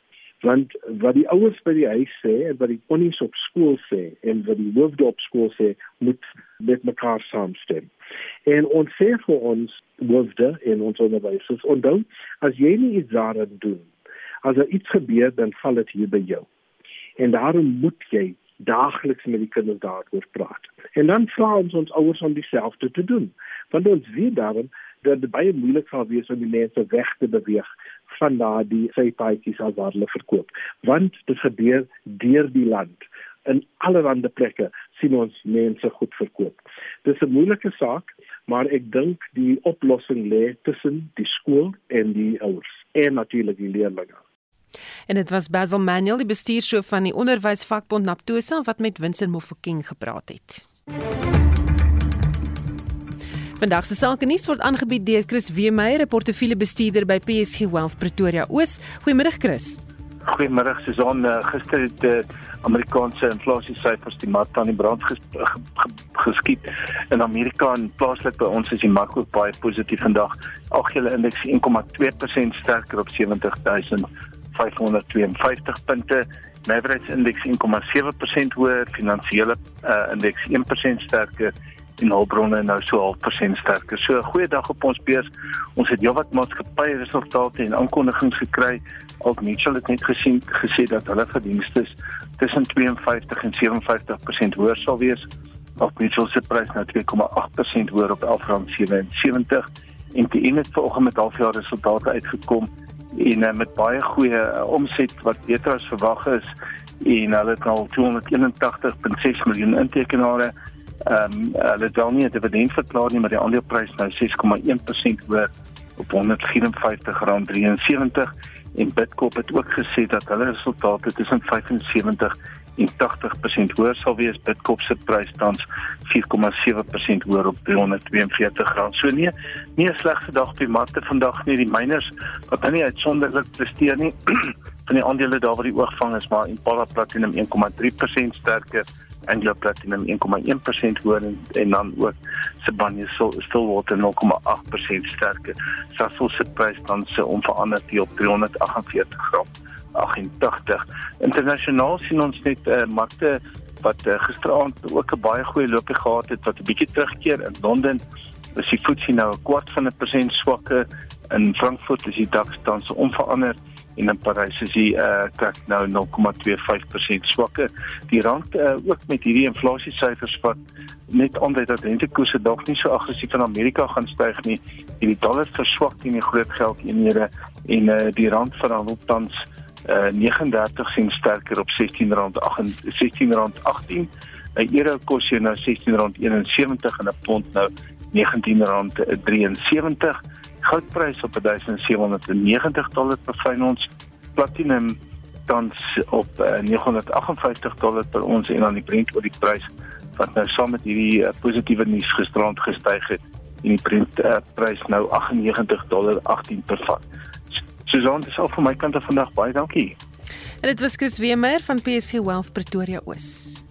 want wat die ouers by die huis sê en wat die konnies op skool sê en wat die hoofde op skool sê moet met mekaar saamstem. En ons sê vir ons hoofde en ons onderwysers onthou as jy nie iets daaraan doen as er iets gebeur dan val dit hier by jou. En daarom moet jy daagliks met die kinders daaroor praat. En dan vra ons ons ouers om dieselfde te doen. Want ons weet daarom dat dit baie moeilik sal wees om die mense weg te beweeg van daardie sypaadjies as wat hulle verkoop. Want dit gebeur deur die land. In allerlei plekke sien ons mense goed verkoop. Dis 'n moeilike saak maar ek dink die oplossing lê tussen die skool en die ouers en natuurlik die leerders En dit was Basil Manuel, die bestuurshoof van die onderwysvakbond Naptosa wat met Vincent Mofokeng gepraat het. Vandag se sake nuus word aangebied deur Chris Weemeyer, 'n portefeuljebestuurder by PSG Wealth Pretoria Oos. Goeiemôre Chris. Goeiemôre Susan. Uh, gister het uh, Amerikaanse inflasie syfers die mark aan die brand ges geskiet in Amerika en plaaslik by ons is die mark ook baie positief vandag. Algehele indeks 1,2% sterker op 70552 punte. Average indeks 1,7% hoër, finansiële uh, indeks 1% sterker en hulpbronne nou so half persent sterker. So 'n goeie dag op ons beurs. Ons het heelwat maatskappye resultate en aankondigings gekry. Ook Mitchell het net gesien gesê dat hulle verdienste tussen 52 en 57% hoër sal wees. Ook Mitchell se prys nou 2,8% hoër op R11.77 en die in het vanoggend met halfjaar resultate uitgekom en uh, met baie goeie uh, omset wat beter as verwag is en hulle het al 281.6 miljoen intekenaars Ehm um, hulle het wel nie 'n dividend verklaar nie, maar die aandeleprys nou 6,1% hoër op R154.73 en Bidcorp het ook gesê dat hulle resultate tussen 75 en 80% hoër sal wees. Bidcorp se prys tans 4,7% hoër op R342. So nee, nie 'n slegte dag op die markte vandag nie. Die miners wat nou nie uitsonderlik presteer nie. van die aandele daar waar die oogvang is, maar Impala Platinum 1,3% sterker Anglo Platinum 1,1% hoër en, en dan ook Sibanye Stillwater 0,8% sterker. Sasol se prys dan se onveranderd hier op 348 gram 88. Internasionaal sien ons net uh, markte wat uh, gisteraand ook 'n baie goeie loopie gehad het wat 'n bietjie terugkeer in Londen. Is die FTSE nou 'n kwart van 'n persent swakker in Frankfurt is die DAX tans onveranderd en in Parys is die uh trek nou 0,25% swakker. Die rand uh, ook met hierdie inflasie syfers wat net aandui dat rentekoerse dalk nie so aggressief in Amerika gaan styg nie. En die dollar verswak teen die groot geldeenhede en uh die rand verhandel tans uh 39 sent sterker op R16.18 16.18. 'n Euro kos jy nou R16.71 en 'n pond nou R19.73 goudprys op 1790 dollar per ons platinum tans op uh, 958 dollar per ons en dan die Brent oor die prys wat nou saam met hierdie uh, positiewe nuus gisterand gestyg het en die Brent uh, prys nou 98 dollar 18 per vat. Susan, dis al van my kant af vandag baie dankie. En dit was Chris Wemer van PSG Wealth Pretoria Oos.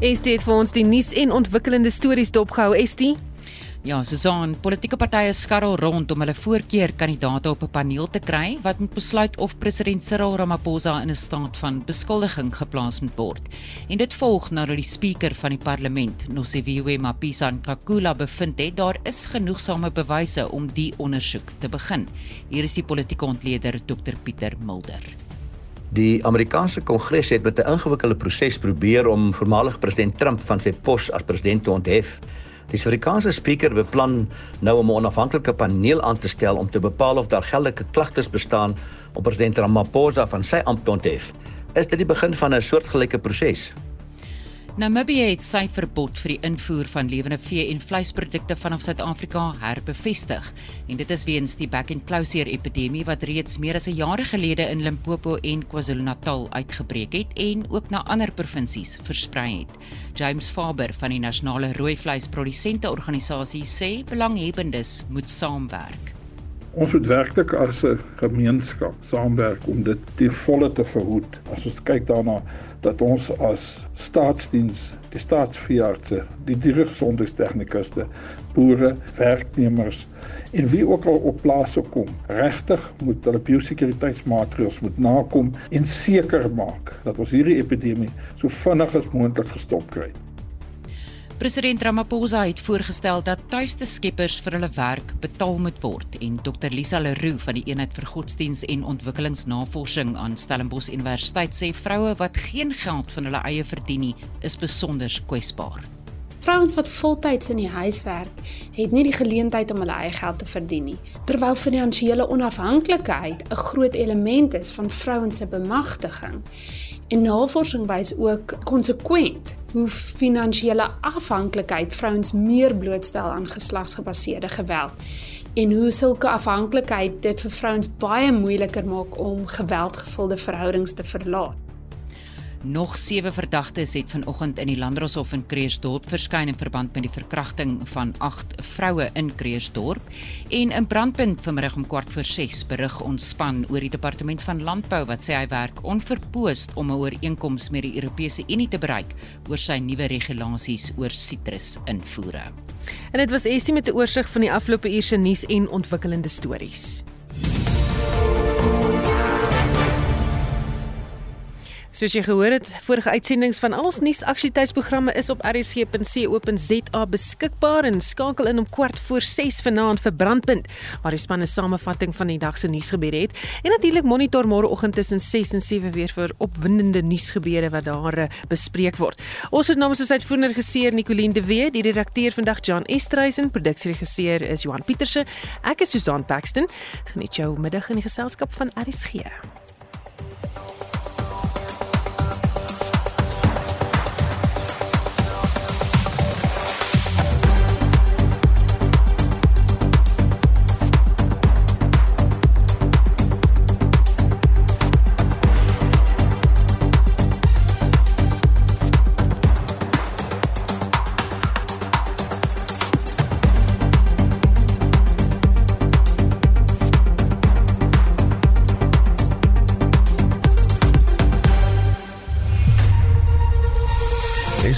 Estie het vir ons die nuus en ontwikkelende stories dopgehou. Estie Ja, Susan, politieke partye skarrel rond om hulle voorkeurkandidaate op 'n paneel te kry wat moet besluit of president Cyril Ramaphosa in 'n staat van beskuldiging geplaas moet word. En dit volg nadat die spreker van die parlement, Nosiviwe Mapisa Nkakula, bevind het daar is genoegsame bewyse om die ondersoek te begin. Hier is die politieke ontleder Dr Pieter Mulder. Die Amerikaanse Kongres het met 'n ingewikkelde proses probeer om voormalige president Trump van sy pos as president te onthef. Die Suid-Afrikaanse spreker beplan nou om 'n onafhanklike paneel aan te stel om te bepaal of daar geldelike klagtes bestaan om president Ramaphosa van sy ampt te onthef. Is dit die begin van 'n soortgelyke proses? Namibië het sy verbod vir die invoer van lewende vee en vleisprodukte vanaf Suid-Afrika herbevestig. En dit is weens die back-and-closure epidemie wat reeds meer as 'n jaar gelede in Limpopo en KwaZulu-Natal uitgebreek het en ook na ander provinsies versprei het. James Faber van die Nasionale Rooi Vleisprodusente Organisasie sê belanghebbendes moet saamwerk. Ons moet werklik as 'n gemeenskap saamwerk om dit ten volle te verhoed. As ons kyk daarna dat ons as staatsdiens, die staatsveeartse, die diergesondheidstegnikus, boere, werknemers en wie ook al op plase kom, regtig moet hulle biosekuriteitsmaatreëls moet nakom en seker maak dat ons hierdie epidemie so vinnig as moontlik gestop kry. President Ramaphosa het voorgestel dat tuiste skeppers vir hulle werk betaal moet word en Dr Lisa Leroux van die Eenheid vir Godsdiens en Ontwikkelingsnavorsing aan Stellenbosch Universiteit sê vroue wat geen geld van hulle eie verdien nie, is besonder kwesbaar. Vrouens wat voltyds in die huis werk, het nie die geleentheid om hulle eie geld te verdien nie, terwyl finansiële onafhanklikheid 'n groot element is van vrouens se bemagtiging. En navorsing wys ook konsekwent hoe finansiële afhanklikheid vrouens meer blootstel aan geslagsgebaseerde geweld en hoe sulke afhanklikheid dit vir vrouens baie moeiliker maak om geweldgevulde verhoudings te verlaat. Nog 7 verdagtes het vanoggend in die Landdroshof in Kreersdorp verskyn in verband met die verkrachting van 8 vroue in Kreersdorp. En in Brandpunt vanmiddag om kwart voor 6 berig ons span oor die Departement van Landbou wat sê hy werk onverpoost om 'n ooreenkoms met die Europese Unie te bereik oor sy nuwe regulasies oor sitrusinvoere. En dit was Essie met 'n oorsig van die afgelope uur se nuus en ontwikkelende stories. Soos jy gehoor het, vorige uitsendings van al ons nuusaktualiteitsprogramme is op rsg.co.za beskikbaar en skakel in om kwart voor 6 vanaand vir Brandpunt waar die span 'n samevatting van die dag se nuusgebeure het en natuurlik monitor môreoggend tussen 6 en 7 weer vir opwindende nuusgebeure wat daar eh, bespreek word. Ons het namens ons uitvoerende regisseur Nicoline de Wet, die redakteur vandag Jan Estreisen, produksieregisseur is Johan Pieterse. Ek is Susan Paxton. Geniet jou middag in die geselskap van RSG.